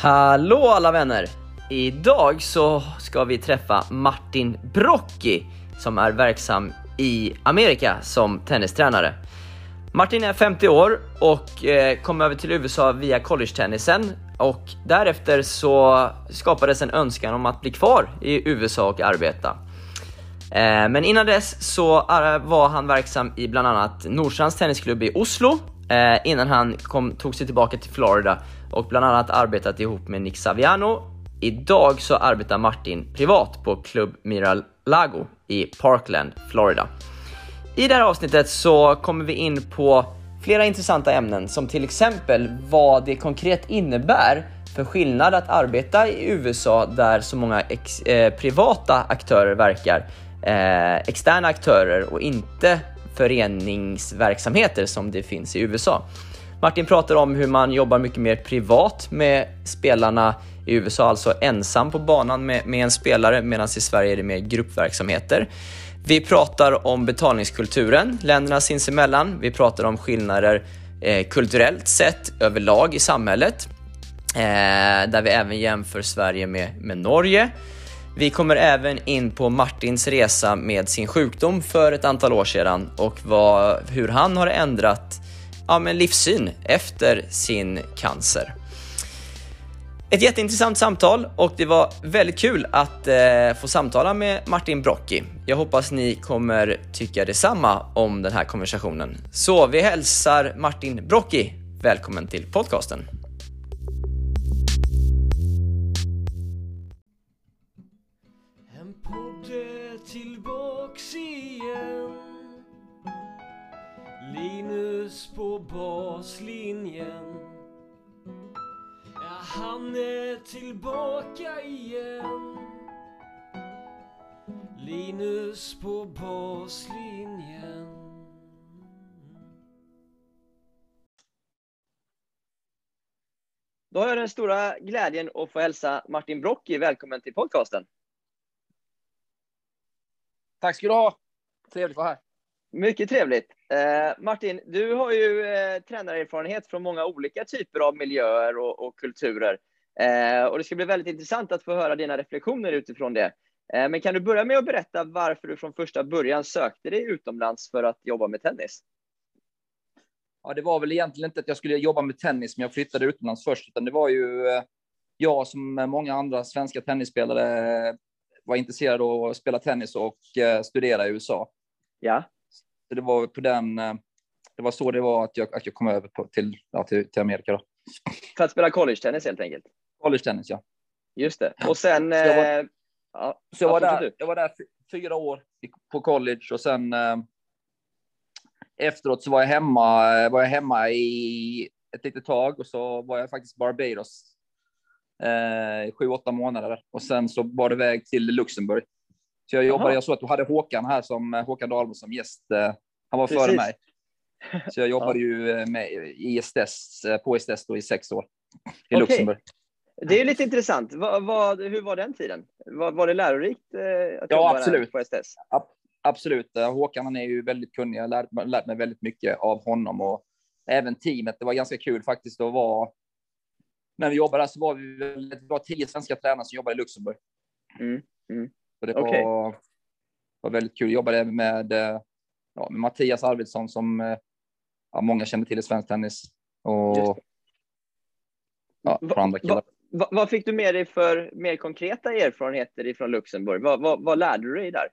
Hallå alla vänner! Idag så ska vi träffa Martin Brocki, som är verksam i Amerika som tennistränare. Martin är 50 år och eh, kom över till USA via college-tennisen och därefter så skapades en önskan om att bli kvar i USA och arbeta. Eh, men innan dess så eh, var han verksam i bland annat Nordstrands tennisklubb i Oslo Eh, innan han kom, tog sig tillbaka till Florida och bland annat arbetat ihop med Nick Saviano. Idag så arbetar Martin privat på Club Miralago i Parkland, Florida. I det här avsnittet så kommer vi in på flera intressanta ämnen som till exempel vad det konkret innebär för skillnad att arbeta i USA där så många ex, eh, privata aktörer verkar, eh, externa aktörer och inte föreningsverksamheter som det finns i USA. Martin pratar om hur man jobbar mycket mer privat med spelarna i USA, alltså ensam på banan med, med en spelare, medan i Sverige är det mer gruppverksamheter. Vi pratar om betalningskulturen länderna sinsemellan. Vi pratar om skillnader eh, kulturellt sett överlag i samhället, eh, där vi även jämför Sverige med, med Norge. Vi kommer även in på Martins resa med sin sjukdom för ett antal år sedan och vad, hur han har ändrat ja, men livssyn efter sin cancer. Ett jätteintressant samtal och det var väldigt kul att eh, få samtala med Martin Brocki. Jag hoppas ni kommer tycka detsamma om den här konversationen. Så vi hälsar Martin Brocki välkommen till podcasten. På baslinjen Ja, han är tillbaka igen Linus på baslinjen Då har jag den stora glädjen att få hälsa Martin Brocchi välkommen till podcasten. Tack ska du ha. Trevligt att vara här. Mycket trevligt. Eh, Martin, du har ju eh, tränarerfarenhet från många olika typer av miljöer och, och kulturer. Eh, och det ska bli väldigt intressant att få höra dina reflektioner utifrån det. Eh, men kan du börja med att berätta varför du från första början sökte dig utomlands för att jobba med tennis? Ja, det var väl egentligen inte att jag skulle jobba med tennis, men jag flyttade utomlands först, utan det var ju eh, jag som många andra svenska tennisspelare var intresserad av att spela tennis och eh, studera i USA. Ja. Så det var på den. eh, Det var så det var att jag, att jag kom över på, till, ja, till, till Amerika. Då. För att spela college-tennis helt enkelt? College tennis, ja. Just det. Och sen... Så jag var- eh, ja, Så jag var, där, du. jag var där fy- fyra år på college och sen eh, efteråt så var jag hemma, eh, var jag hemma i ett litet tag och så var jag faktiskt i Barbados eh, i sju, åtta månader och sen så var det väg till Luxemburg. Så jag jobbade, Jaha. jag såg att du hade Håkan här som eh, Håkan Dahlmo som gäst. Eh, han var före Precis. mig. Så jag jobbade ju eh, med i Estes, eh, på Estes då i sex år i Okej. Luxemburg. Det är lite intressant. Vad, vad, hur var den tiden? Var, var det lärorikt eh, att Ja, absolut. på STS? Absolut. Eh, Håkan han är ju väldigt kunnig. Jag har lärt, mig väldigt mycket av honom och även teamet. Det var ganska kul faktiskt att vara. När vi jobbade så var vi det var tio svenska tränare som jobbade i Luxemburg. Mm, mm. Så det Okej. var, var väldigt kul. Jag jobbade med, eh, ja, med Mattias Arvidsson som eh, ja, många känner till i svensk tennis. Och ja, från andra killar. Va, vad fick du med dig för mer konkreta erfarenheter ifrån Luxemburg? Vad, vad, vad lärde du dig där?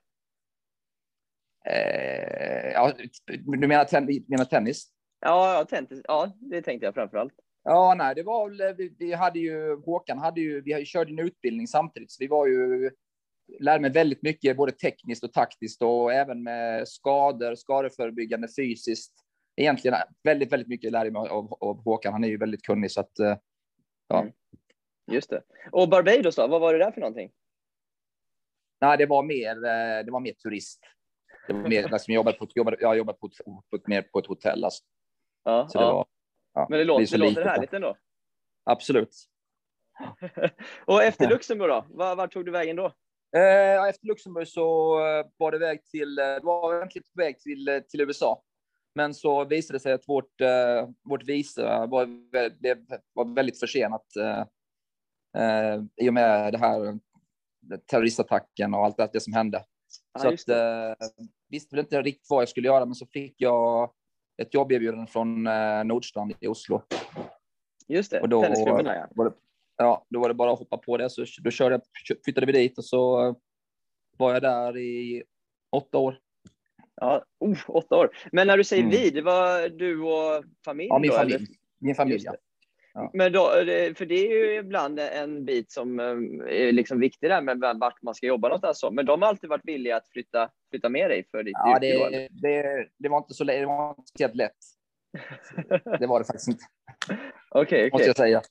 Eh, ja, du menar, ten, menar tennis? Ja, ja, tennis, ja, det tänkte jag framför allt. Ja, nej, det var väl, vi, vi hade ju, Håkan hade ju, vi körde en utbildning samtidigt, så vi var ju, lärde mig väldigt mycket, både tekniskt och taktiskt och även med skador, skadeförebyggande, fysiskt. Egentligen väldigt, väldigt mycket lärde jag mig av, av Håkan. Han är ju väldigt kunnig, så att eh, ja. Mm. Just det. Och Barbados då? Vad var det där för någonting? Nej, det var mer, eh, det var mer turist. Det var mer, liksom, jag jobbade på, jobbade, jag jobbade på, på, mer på ett hotell. Alltså. Ja, Så det ja. var, ja, Men det låter, så det låter litet, härligt ändå. Absolut. Och efter Luxemburg då? Var, var tog du vägen då? Eh, efter Luxemburg så eh, var det väg till, eh, det var egentligen på väg till, till USA. Men så visade det sig att vårt, vårt visa var, blev, var väldigt försenat. Eh, i och med det här terroristattacken och allt det som hände. Ja, så att, det. eh, visste väl inte riktigt vad jag skulle göra, men så fick jag ett jobberbjudande från eh, Nordstrand i Oslo. Just det, Och då, tennisklubben ja. var det, ja, då var det bara att hoppa på det. Så då körde jag, flyttade vi dit och så eh, var jag där i åtta år. ja oh, åtta år. Men när du säger Mm. vi, det var du och familj? Ja, min då, familj. eller? Min familj, ja. Men då, det- för det är ju ibland en bit som eh, är liksom viktig där med vart man ska jobba någonstans. så. Men de har alltid varit villiga att flytta, flytta med dig för ditt Ja, yrke det, det, det var inte så lätt. Det var inte speciellt lätt. Det var det faktiskt inte, Okej, måste okej. jag säga.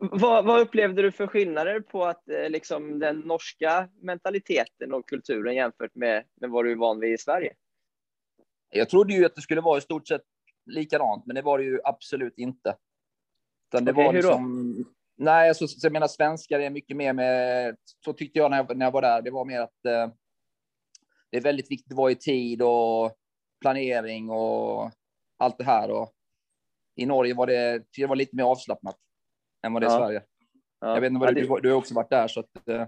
Vad, vad upplevde du för skillnader på att eh, liksom den norska mentaliteten och kulturen jämfört med, med vad du är van vid i Sverige? Jag trodde ju att det skulle vara i stort sett likadant, men det var det ju absolut inte. Utan det Okej, var hur då? liksom, Nej, alltså, så jag menar svenskar är mycket mer med, så tyckte jag när jag, när jag var där, det var mer att eh, det är väldigt viktigt att vara i tid och planering och allt det här. Och I Norge var det, det var lite mer avslappnat än vad det är i Ja. Sverige. Ja. Jag vet inte ja, vad det- du, du har också varit där, så att, eh,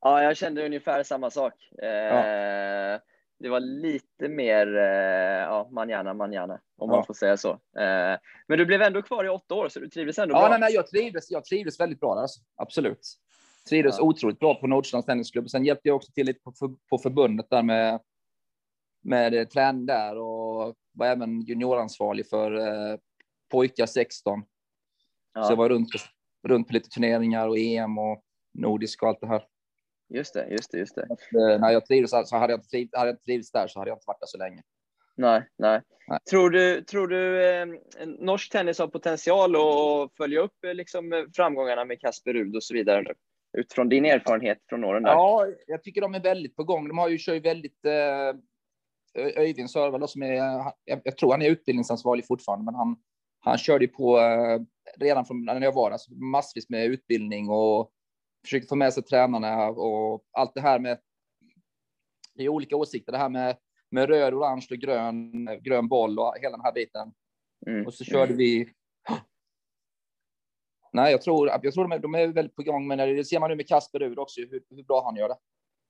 Ja, jag kände ungefär samma sak. Eh, Det var lite mer eh, ja, manjana, manjana, om man Ja. får säga så. Eh, men du blev ändå kvar i åtta år, så du trivdes ändå Ja, bra. nej, nej, jag trivdes, jag trivdes väldigt bra där, alltså. absolut. Trivdes Ja. otroligt bra på Nordstrands tennisklubb. Sen hjälpte jag också till lite på, för, på förbundet där med, med träning där och var även junioransvarig för eh, pojkar 16. Ja, Så jag var runt, runt på lite turneringar och EM och nordisk och allt det här. Just det, just det, just det. Eh, när jag trivdes, så hade jag, inte trivts, hade jag inte där så hade jag inte varit där så länge. Nej, nej. Nej. Tror du, tror du eh, norsk tennis har potential att följa upp eh, liksom, eh, framgångarna med Kasper Rud och så vidare? nu? Utifrån din erfarenhet från åren där. Ja, jag tycker de är väldigt på gång. De har ju kör ju väldigt. Eh, Öyvind Sörvall som är, jag, jag tror han är utbildningsansvarig fortfarande, men han, han körde ju på eh, redan från när jag var där, så massvis med utbildning och försökte få med sig tränarna och allt det här med. Det är olika åsikter, det här med med röd, orange och grön, grön boll och hela den här biten. Mm. Och så körde vi. Nej, jag tror, jag tror de, är, de är väldigt på gång, men det ser man nu med Kasper Rud också, hur, hur bra han gör det.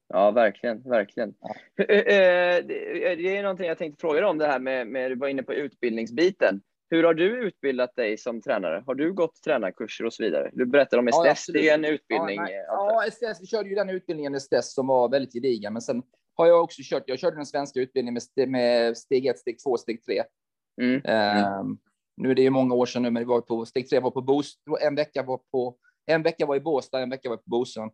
Ja, verkligen, verkligen. Ja. Eh, eh, Det det är någonting jag tänkte fråga dig om det här med, med, du var inne på utbildningsbiten. Hur har du utbildat dig som tränare? Har du gått tränarkurser och så vidare? Du berättade om Ja, STS, det är en utbildning. Ja, eh, jag. ja STS, vi körde ju den utbildningen STS som var väldigt gedigen, men sen har jag också kört. Jag körde den svenska utbildningen med, med steg 1, steg 2, steg 3. Mm. Ehm, nu är det ju många år sedan nu, men det var på steg 3 var på Boost. En vecka var på en vecka var i Båstad, en vecka var på Bosön.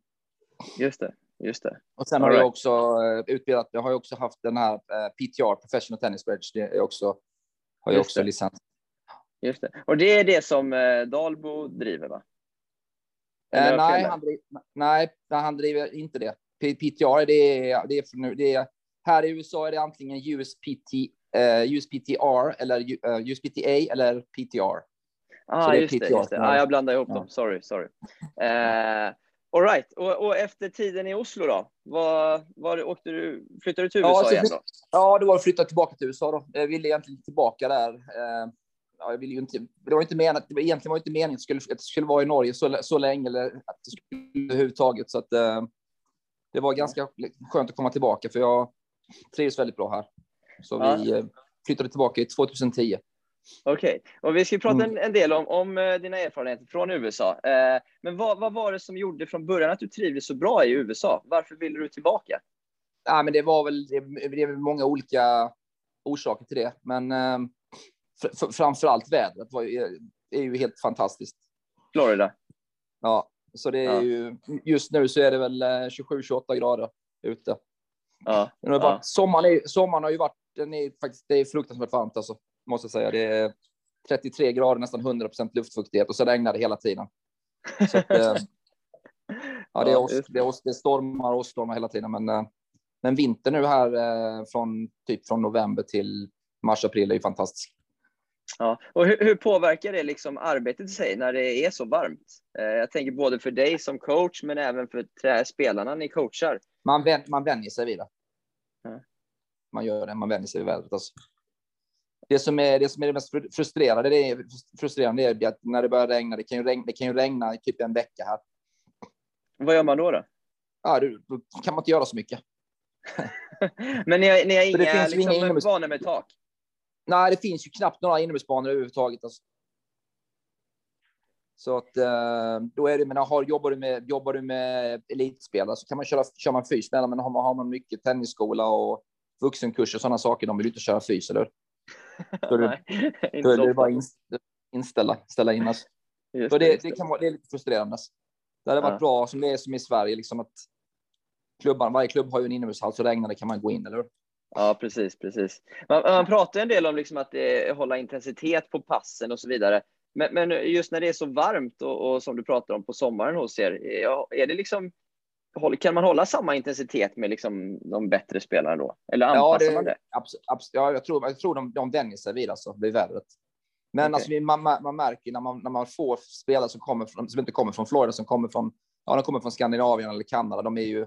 Just det, just det. Och sen All har jag right. också eh, utbildat. Jag har också haft den här eh, PTR, Professional Tennis Bridge. Det är också har jag också licens. Just det. Och det är det som eh, Dalbo driver, va? Eh, jag nej, han driver, nej, han driver inte det. P- PTR, det är, det är, nu, det är här i USA är det antingen USPT, eh, USPTR eller uh, USPTA eller PTR. Ah, det just det. PTR. Just det. Ah, jag blandar ihop Ja. dem. Sorry, sorry. Eh, all right. Och, och efter tiden i Oslo då? Vad, vad, åkte du, flyttade du till USA så igen då? Ja, det var att flytta tillbaka till USA då. Jag ville egentligen tillbaka där. Eh, ja, jag ville ju inte, det var inte menat, det var egentligen var inte meningen att det skulle, att det skulle vara i Norge så, så länge eller att det skulle överhuvudtaget. Så att eh, det var ganska skönt att komma tillbaka för jag trivs väldigt bra här. Så Ja. vi eh, flyttade tillbaka i 2010. Okej, och vi ska prata Mm. en, en del om, om eh, dina erfarenheter från USA. Eh, men vad, vad var det som gjorde från början att du trivdes så bra i USA? Varför ville du tillbaka? Ja, men det var väl det, det väl många olika orsaker till det, men eh, framför allt vädret var är ju helt fantastiskt. Florida? Ja, så det är Ja. ju just nu så är det väl 27-28 grader ute. Ja, Men det har ja. varit, sommaren, är, sommaren har ju varit, den är faktiskt, det är fruktansvärt varmt alltså, måste jag säga. Det är 33 grader, nästan 100 procent luftfuktighet och så regnar det hela tiden. Så att, eh, ja, det är, oss, det är oss, det stormar och stormar hela tiden, men, eh, men vinter nu här eh, från typ från november till mars, april är ju fantastisk. Ja. Och hur, hur påverkar det liksom arbetet i sig när det är så varmt? Eh, jag tänker både för dig som coach, men även för spelarna ni coachar. Man, vän, man vänjer sig vid det. Ja. Man gör det, man vänjer sig vid vädret. Alltså. Det, som är, det som är det mest fru- frustrerande, det är, frustrerande är att när det börjar regna, det kan ju regna, det kan ju regna typ en vecka här. Vad gör man då? då? Ja, då, kan man inte göra så mycket. Men ni har, ni har inga inga liksom, inomhus- banor med tak? Nej, det finns ju knappt några inomhusbanor överhuvudtaget. Alltså. Så att eh, då är det, men har, jobbar, du med, jobbar du med elitspelare så kan man köra, kör man fys med dem, men har man, har man mycket tennisskola och vuxenkurser och sådana saker, de vill ju inte köra fys, eller hur? Då är det, då är det bara inst, inställa, ställa in. Alltså. Just Så det, det, just det det. kan vara det är lite frustrerande. Alltså. Det hade varit Ja. bra som det är som i Sverige, liksom att klubban, varje klubb har ju en inomhushall, så regnar det kan man gå in, eller hur? Ja, precis, precis. Man, man pratar en del om liksom att det, hålla intensitet på passen och så vidare. Men, men just när det är så varmt och, och som du pratar om på sommaren hos er, ja, är det liksom, kan man hålla samma intensitet med liksom de bättre spelarna då? Eller anpassar man det? Abs, abs, ja, jag tror, jag tror de, de vänjer sig vid alltså, vid vädret. Men Okej. alltså, man man märker när man, när man får spelare som, kommer från, som inte kommer från Florida, som kommer från, ja, de kommer från Skandinavien eller Kanada, de är ju,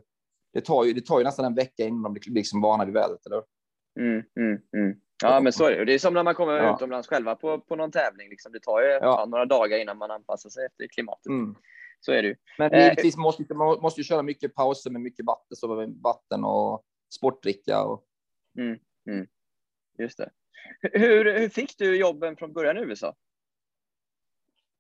det tar ju, det tar ju nästan en vecka innan de blir liksom vana vid vädret. Eller? Mm, mm, mm. Ja, men så är det. Det är som när man kommer Ja. utomlands själva på, på någon tävling. Liksom. Det tar ju Ja. några dagar innan man anpassar sig efter klimatet. Mm. Så är det ju. Men Eh, givetvis måste man måste ju köra mycket pauser med mycket vatten, så vatten och sportdricka. Och, Just det. Hur, hur fick du jobben från början i USA?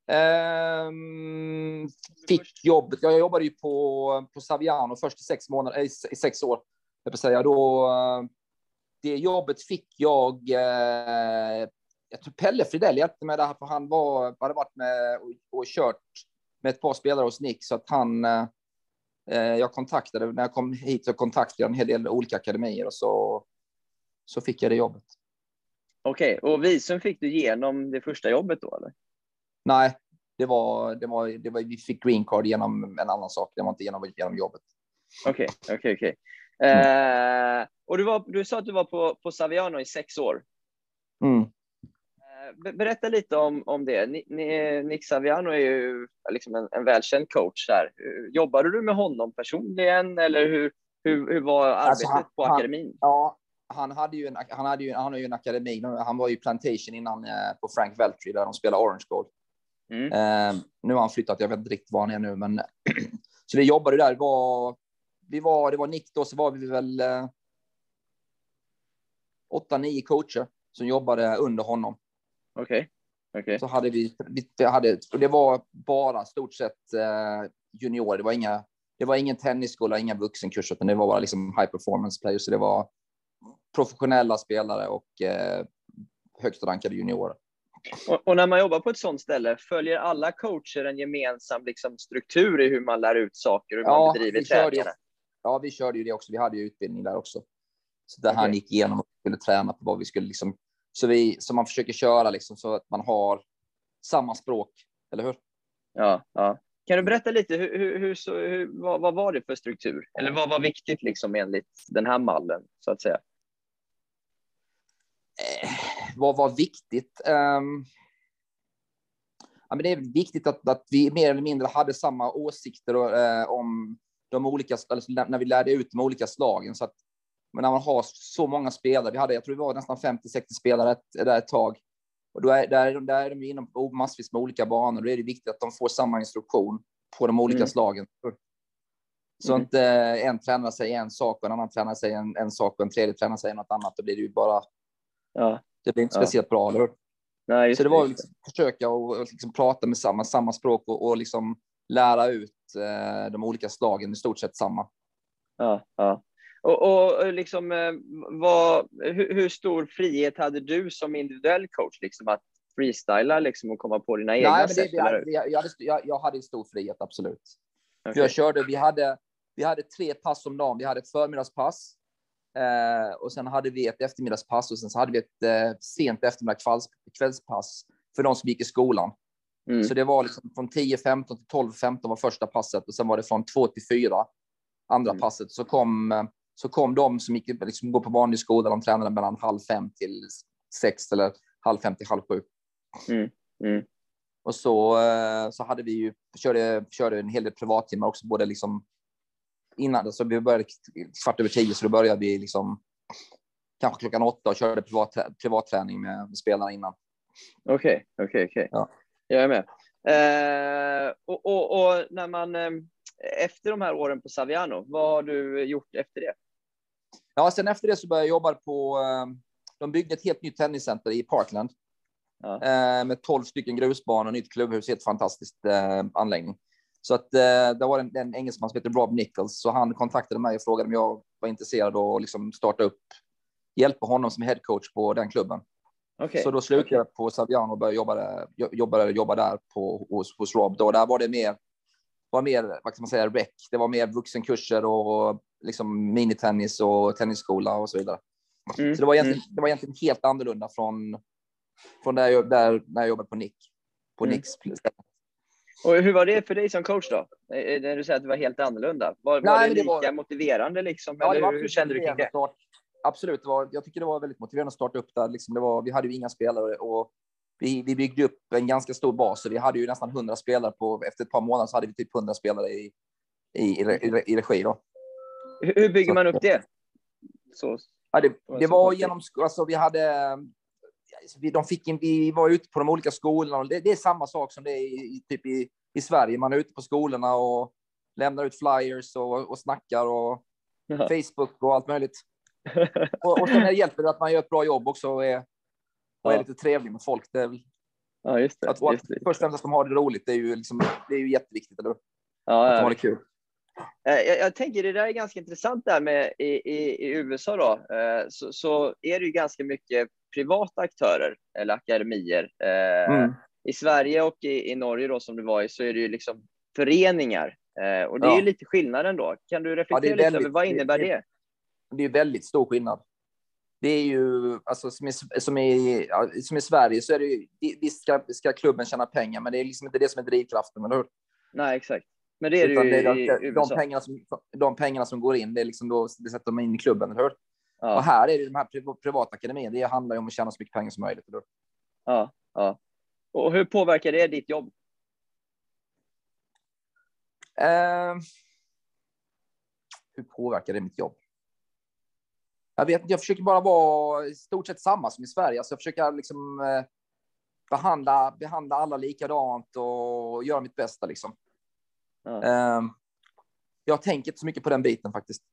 Ehm, fick jobbet. Jag jobbade ju på, på Saviano först i sex månader, eh, i i sex år. Jag säga. Då, eh, det jobbet fick jag. Eh, jag tror Pelle Fridell hjälpte mig där, för han var, hade varit med och, och kört med ett par spelare hos Nick, så att han. Eh, eh, jag kontaktade när jag kom hit så kontaktade jag en hel del olika akademier och så. Så fick jag det jobbet. Okej, och visum fick du genom det första jobbet då eller? Nej, det var, det var, det var, vi fick green card genom en annan sak. Det var inte genom, genom jobbet. Okej, okej, okej. Eh, Och du, var, du sa att du var på, på Saviano i sex år. Mm. Eh, be- Berätta lite om, om det. Ni, ni, Nick Saviano är ju liksom en, en välkänd coach. Här. Eh, Jobbade du med honom personligen eller hur, hur, hur var arbetet Alltså, han- på han- akademin? Ja, han hade ju en, han hade ju, han har ju en akademi. Han var ju Plantation innan eh, på Frank Veltri där de spelar Orange Gold. Mm. Eh, nu har han flyttat. Jag vet inte riktigt var han är nu, men så vi jobbade där. Det var, vi var, det var Nick då, så var vi väl eh, åtta, nio coacher som jobbade under honom. Okej, okej. Så hade vi, vi vi hade, och det var bara stort sett eh, juniorer. Det var inga, det var ingen tennisskola, inga vuxenkurser, utan det var bara liksom high performance players. Så det var professionella spelare och eh, högt rankade juniorer. Och, och när man jobbar på ett sådant ställe, följer alla coacher en gemensam liksom, struktur i hur man lär ut saker och hur man bedriver träningarna? ja, vi körde ju det också. Vi hade ju utbildning där också. Så där han Okej. gick igenom och skulle träna på vad vi skulle liksom. Så vi, så man försöker köra liksom så att man har samma språk, eller hur? Ja, ja. Kan du berätta lite, hur, hur, hur, så, hur, vad, vad var det för struktur? Eller vad var viktigt liksom enligt den här mallen, så att säga? eh, vad var viktigt? Ehm, ja, men det är viktigt att, att vi mer eller mindre hade samma åsikter och, eh, om de olika, alltså, när vi lärde ut de olika slagen. Så att, men när man har så många spelare, vi hade, jag tror det var nästan 50-60 spelare ett, där ett tag. Och då är, där, där är de inom massvis med olika banor. Då är det viktigt att de får samma instruktion på de olika Mm. slagen. Så Mm. inte eh, en tränare säger en sak och en annan tränare säger en, en sak och en tredje tränare säger något annat. Då blir det ju bara Ja, det blir inte Ja. speciellt bra, eller hur? nej, Så det var liksom, försöka och och liksom prata med samma, samma språk och, och liksom lära ut eh, de olika slagen i stort sett samma. Ja, ja. Och, och liksom, eh, vad, hur, hur stor frihet hade du som individuell coach liksom, att freestyla liksom, och komma på dina egna Nej, men det, sätt? det, eller? jag, jag, hade, jag, jag hade stor frihet, absolut. Okej. Jag körde, vi hade, vi hade tre pass om dagen. Vi hade ett förmiddagspass eh, och sen hade vi ett eftermiddagspass och sen så hade vi ett eh, sent eftermiddag kvälls, kvällspass för de som gick i skolan. Mm. Så det var liksom från 10.15 till 12.15 var första passet och sen var det från 2 till 4 andra Mm. passet. Så kom, eh, så kom de som gick, liksom, går på vanlig skola, de tränade mellan halv fem till sex eller halv fem till halv sju. Mm. Mm. Och så, eh, så hade vi ju, körde, körde en hel del privattimmar också, både liksom innan, så vi började kvart över tio, så då började vi liksom kanske klockan åtta och körde privat, privatträning med, med spelarna innan. Okej, okej, okej. Ja. Jag är med. Eh, och, och, och när man, eh, efter de här åren på Saviano, vad har du gjort efter det? Ja, sen efter det så började jag jobba på, eh, de byggde ett helt nytt tenniscenter i Parkland. Ja. Eh, med 12 stycken grusbanor, nytt klubbhus, helt fantastiskt eh, anläggning. Så att eh, det var en, en engelsman som heter Rob Nichols, så han kontaktade mig och frågade om jag var intresserad av att liksom starta upp, hjälpa honom som headcoach på den klubben. Okej. Så då slutade jag på Saviano och började jobba där, jobba, jobba där på, hos, hos Rob. Då. Där var det mer, var mer, vad ska man säga, rec. Det var mer vuxenkurser och liksom minitennis och tennisskola och så vidare. Mm, Så det var egentligen, det var egentligen helt annorlunda från, från där, jag, där när jag jobbade på Nick. På Mm. Nicks. Och hur var det för dig som coach då? Eh, När du säger att det var helt annorlunda. Var, Nej, var det men det lika var- motiverande liksom? Ja, eller hur kände du kring det? Start. Absolut, det var, jag tycker det var väldigt motiverande att starta upp där. Liksom det var, vi hade ju inga spelare och vi, vi byggde upp en ganska stor bas. Så vi hade ju nästan 100 spelare på, efter ett par månader så hade vi typ 100 spelare i, i, i, i, regi. Då. Hur, hur bygger Så- man upp det? Så, Ja, det, var det var genom, alltså vi hade, de fick in, vi var ute på de olika skolorna och det, det är samma sak som det är i, typ i, i Sverige. Man är ute på skolorna och lämnar ut flyers och, och snackar och Ja. Facebook och allt möjligt. Och, och sen hjälper det att man gör ett bra jobb också och är, och är lite trevlig med folk. Det är väl, ja, just det. att, och att just det. först och främst att de har det roligt, det är ju, liksom, det är ju jätteviktigt. Eller? Ja, Att de har det kul. Eh, Jag, jag tänker det där är ganska intressant där med i, i, i USA då, eh, så, så är det ju ganska mycket privata aktörer eller akademier. Eh, Mm. I Sverige och i, i Norge då som du var i så är det ju liksom föreningar eh, och det är Ja. ju lite skillnaden då. Kan du reflektera lite väldigt- över vad det- innebär det- det? det är väldigt stor skillnad. Det är ju, alltså som i, som i, ja, som i Sverige så är det ju, visst ska, ska klubben tjäna pengar, men det är liksom inte det som är drivkraften, eller hur? Nej, exakt. Men det är det Utan ju det är i, de, de, USA. pengarna som, de pengarna som går in, det är liksom då, det sätter de in i klubben, eller hur? Och Ja, här är det de här priv- privata akademierna, det handlar ju om att tjäna så mycket pengar som möjligt, eller ja, ja. Och hur påverkar det ditt jobb? Eh, hur påverkar det mitt jobb? Jag vet inte, jag försöker bara vara i stort sett samma som i Sverige. Alltså jag försöker liksom eh, behandla, behandla alla likadant och göra mitt bästa liksom. Ja. Eh, jag tänker inte så mycket på den biten faktiskt.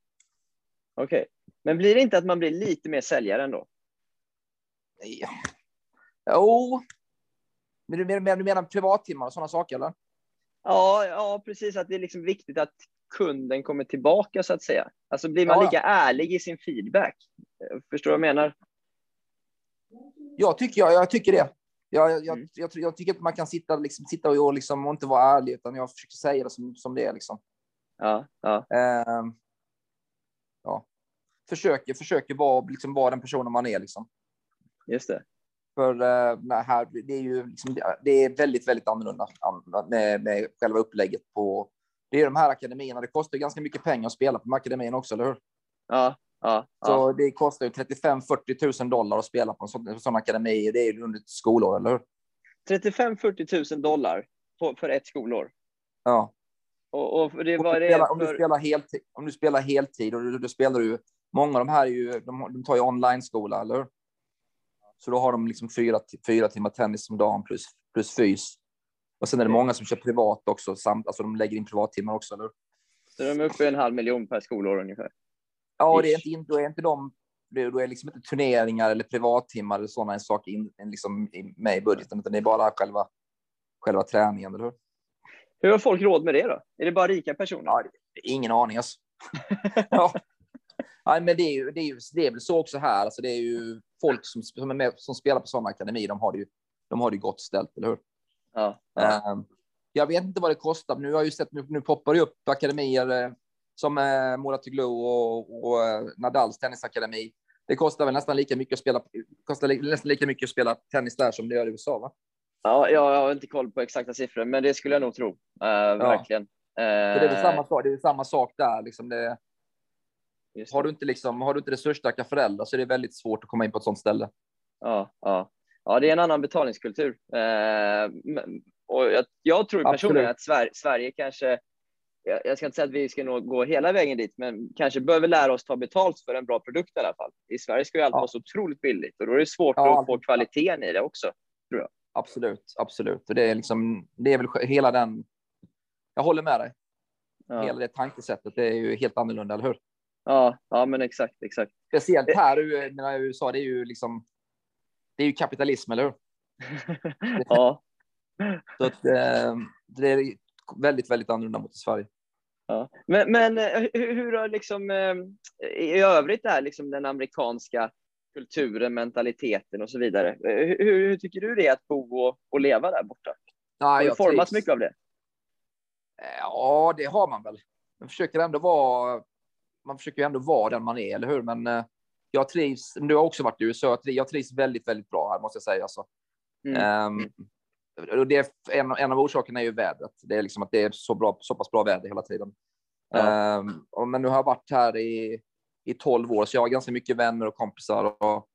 Okej. Men blir det inte att man blir lite mer säljare ändå? Ja. Jo. Men du menar, du menar privattimmar och sådana saker eller? Ja, ja, precis. Att det är liksom viktigt att kunden kommer tillbaka så att säga. Alltså blir man Ja. lika ärlig i sin feedback? Förstår du vad jag menar? Jag tycker, jag, jag tycker det. Jag, jag, Mm. jag, jag tycker att man kan sitta, liksom, sitta och, liksom, och inte vara ärlig, utan jag försöker säga det som, som det är. Liksom. Ja, ja, Eh, ja. Försöker, försöker vara, liksom, vara den personen man är. Liksom. just det. För eh, nej, här, det är ju liksom, det är väldigt, väldigt annorlunda an- med, med själva upplägget på. Det är de här akademierna. Det kostar ganska mycket pengar att spela på de här akademierna också, eller hur? Ja, ja, Så ja. det kostar ju 35-40 000 dollar att spela på en sån, sån akademi. Det är ju under ett skolår, eller hur? 35-40 000 dollar på, för ett skolår. Ja. Och, och det Om du, spelar, om, du för... spelar heltid, om du spelar heltid och du, då spelar du. Många av de här är ju, de, de tar ju online-skola, eller hur? Så då har de liksom fyra, fyra timmar tennis om dagen plus, plus fys. Och sen är det Okej. många som kör privat också, samt, alltså de lägger in privattimmar också, eller? Så de är uppe i en halv miljon per skolår ungefär. Ja, det är inte, då är inte de, då är liksom inte turneringar eller privattimmar eller sådana saker in, liksom med i budgeten, utan det är bara själva, själva träningen, eller hur? Hur har folk råd med det då? Är det bara rika personer? Ja, ingen aning alltså. ja. Nej, men det är ju, det är ju, det är väl så också här. Alltså, det är ju folk som, som, är med, som spelar på sådana akademier. De har det ju, de har det ju gott ställt, eller hur? Ja, ja. Ehm, jag vet inte vad det kostar. men Nu har jag ju sett, nu, nu poppar det upp akademier eh, som eh, Muratoglu och, och eh, Nadals tennisakademi. Det kostar väl nästan lika mycket att spela, kostar li, nästan lika mycket att spela tennis där som det gör i USA, va? ja, jag har inte koll på exakta siffror, men det skulle jag nog tro. Uh, Verkligen. Så det är väl samma. Det är samma sak där. Liksom det, har du inte liksom, har du inte resursstarka föräldrar så är det väldigt svårt att komma in på ett sådant ställe. Ja, ja. ja, det är en annan betalningskultur. Eh, och jag, jag tror personligen Absolut. att Sverige, Sverige kanske, jag, jag ska inte säga att vi ska nå, gå hela vägen dit, men kanske behöver lära oss ta betalt för en bra produkt i alla fall. I Sverige ska ju allt Ja. vara så otroligt billigt och då är det svårt Ja, att få kvaliteten i det också. Absolut, absolut. Och det är liksom, det är väl hela den. Jag håller med dig. Ja. Hela det tankesättet det är ju helt annorlunda, eller hur? Ja, ja, men exakt, exakt. Speciellt här i i USA, det är ju liksom. Det är ju kapitalism, eller hur? ja, Så att, eh, det är väldigt, väldigt annorlunda mot i Sverige. ja. Men, men eh, hur, hur har liksom eh, i övrigt är liksom den amerikanska kulturen, mentaliteten och så vidare. Eh, Hur, hur, tycker du det är att bo och, och leva där borta? Ja, Har du jag trivs. mycket av det? Ja, det har man väl. Man försöker ändå vara. Man försöker ju ändå vara den man är, eller hur? Men eh, jag trivs. Du har också varit i USA. Jag trivs, väldigt, väldigt bra här måste jag säga. Alltså. Mm. Ehm, och det är en, en av orsakerna är ju vädret. Det är liksom att det är så bra, så pass bra väder hela tiden. Ja. Och, men nu har jag varit här i i 12 år, så jag har ganska mycket vänner och kompisar. Och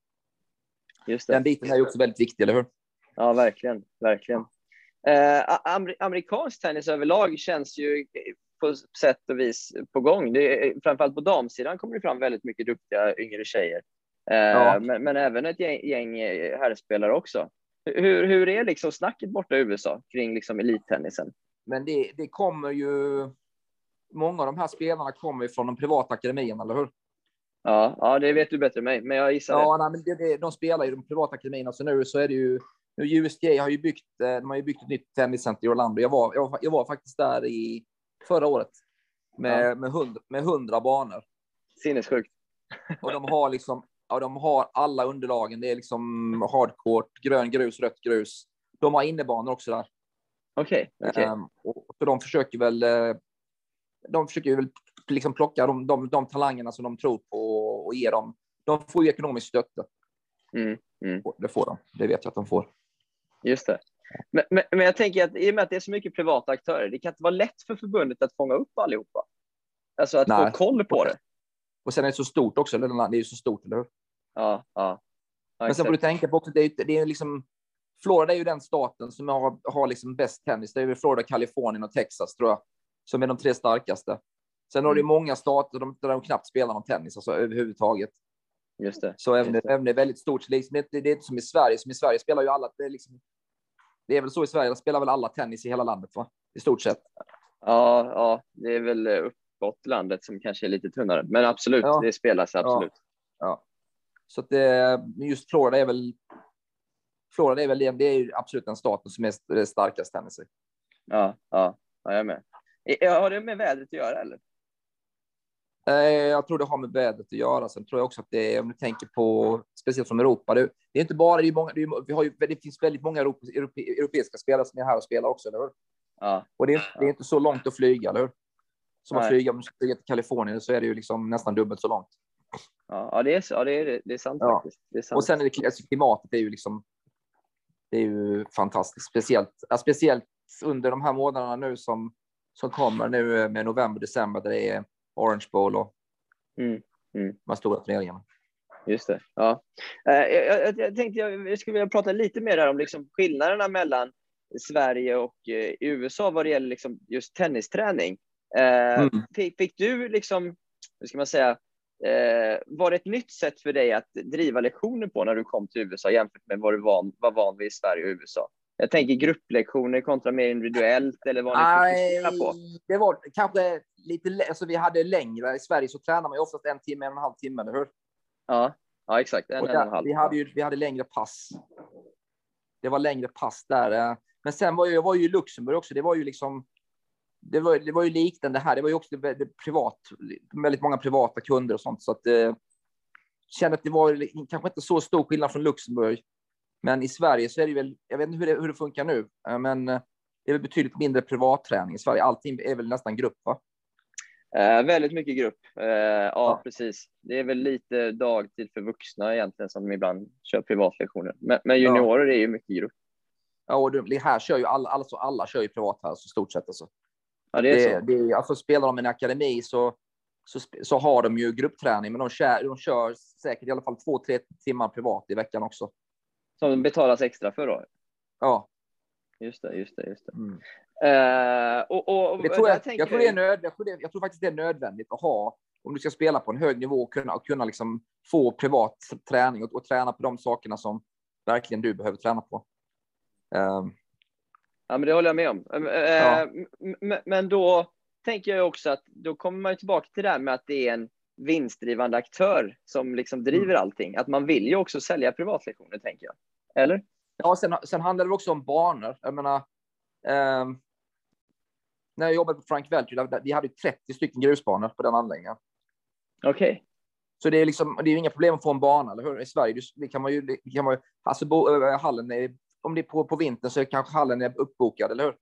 den biten är ju också väldigt viktig, eller hur? Ja, verkligen, verkligen. Eh, amer amerikansk tennis överlag känns ju på sätt och vis på gång. Det är, framförallt på damsidan kommer det fram väldigt mycket duktiga yngre tjejer. Eh, Ja. men, men även ett gäng, gäng herrspelare också. Hur, hur är liksom snacket borta i USA kring liksom elittennisen? Men det, det kommer ju. Många av de här spelarna kommer ju från de privata akademierna, eller hur? Ja, ja, det vet du bättre än mig, men jag gissar det. Ja, nej, men det, det, de spelar i de privata akademierna, så nu så är det ju. Nu USGA har ju byggt. eh, De har ju byggt ett nytt tenniscenter i Orlando. Jag var, jag, jag var faktiskt där i förra året med Ja. med, hund, med hundra banor Sinnessjukt. och de har liksom. Ja, de har alla underlagen. Det är liksom hardcourt, grön grus, rött grus. De har innebanor också där. Okej, okej. Ehm, och, så de försöker väl. eh, De försöker väl liksom plocka de, de, de talangerna som de tror på och ge dem. De får ju ekonomiskt stötte. Mm, mm. Det får de. Det vet jag att de får. Just det. Men, men, men jag tänker att i och med att det är så mycket privata aktörer, det kan inte vara lätt för förbundet att fånga upp allihopa. Alltså att Nej. få koll på det. Och sen är det så stort också. eller? Det är ju så stort, eller hur? Ja, ja. ja Men sen får du tänka på också, det är, ju- det är liksom, Florida är ju den staten som har, har liksom bäst tennis. Det är väl Florida, Kalifornien och Texas tror jag, som är de tre starkaste. Sen har du Mm. många stater där de knappt spelar någon tennis alltså, överhuvudtaget. Just det. Så även, Just det. även det är väldigt stort. Liksom, det, det är inte som i Sverige. Som i Sverige spelar ju alla. Det är, liksom, det är väl så i Sverige. Där spelar väl alla tennis i hela landet, va? I stort sett. Ja, ja, det är väl eh, uppåt landet som kanske är lite tunnare. Men absolut, Ja. det spelas absolut. Så att det, just Florida är väl. Florida är väl det, det är ju absolut den staten som är st- starkast tennis i. Ja, ja, ja, jag är med. Eh, Har det med vädret att göra eller? Eh, Jag tror det har med vädret att göra. Sen tror jag också att det är, om du tänker på, speciellt från Europa, det, det är inte bara, det, är många, det, är, vi har ju, det finns väldigt många europe, europe, europeiska spelare som är här och spelar också, eller hur? Ja, Och det är, det är inte så långt att flyga, eller hur? Som att flyga, om du ska flyga till Kalifornien så är det ju liksom nästan dubbelt så långt. ja, ja, det, är, så- ja det, är, det är sant Ja. faktiskt. Det är sant. Och sen är det alltså, klimatet är ju liksom, det är ju fantastiskt, speciellt, ja, speciellt under de här månaderna nu som, som kommer nu med november, december, där det är Orange Bowl och Mm, mm. de här stora turneringarna. Just det. Ja. Eh, Jag, jag, jag tänkte jag, skulle vilja prata lite mer där om liksom skillnaderna mellan Sverige och eh, USA vad det gäller liksom just tennisträning. Eh, Mm. fick, fick du liksom, hur ska man säga, var det ett nytt sätt för dig att driva lektioner på när du kom till USA jämfört med vad du van, var van vid i Sverige och USA? Jag tänker grupplektioner kontra mer individuellt eller vad ni fokuserar på. det var kanske lite, alltså vi hade längre. I Sverige så tränar man ju oftast en timme, en och en halv timme, eller hur? Ja, ja exakt. En, Och en och en där, halv. vi, hade ju, vi hade längre pass. Det var längre pass där. eh. Men sen var jag, jag var ju i Luxemburg också. Det var ju liksom. Det var, det var ju liknande här. Det var ju också privat, väldigt många privata kunder och sånt. Så att eh, kände att det var kanske inte så stor skillnad från Luxemburg. Men i Sverige så är det väl, jag vet inte hur det, hur det funkar nu, eh, men eh, det är väl betydligt mindre privatträning i Sverige. Allting är väl nästan grupp, va? Eh, väldigt mycket grupp. Eh, ja, Ja. precis. Det är väl lite dagtid för vuxna egentligen som ibland kör privatlektioner. Men, men juniorer är ju mycket grupp. Ja, och det, här kör ju alla, alltså alla kör ju privat här, så stort sett. Alltså. Ja, det är det, så. det, alltså, spelar de i en akademi så, så, så har de ju gruppträning, men de kör, de kör säkert i alla fall två, tre timmar privat i veckan också. Som betalas extra för då. Ja, Just det, just det, just det. mm. Eh, och, och, det tror jag, tänker jag, tror det är nöd, jag, tror det, jag tror faktiskt det är nödvändigt att ha om du ska spela på en hög nivå och kunna, och kunna liksom få privat träning och, och träna på de sakerna som verkligen du behöver träna på. Ehm, Ja, men det håller jag med om. Eh, Ja. Men då, tänker jag också att då kommer man tillbaka till det här med att det är en vinstdrivande aktör som liksom driver Mm. allting. Att man vill ju också sälja privatlektioner, tänker jag. Eller? Ja, sen, sen handlar det också om banor. Jag menar, ehm, när jag jobbade på Frank där- vi hade ju 30 stycken grusbanor på den anläggningen. Okej. Så det är liksom, det är inga problem att få en bana, eller hur? I Sverige det- kan man ju, det kan man alltså bo, äh, hallen är, om det är på, på vintern så är kanske hallen är uppbokad, eller hur?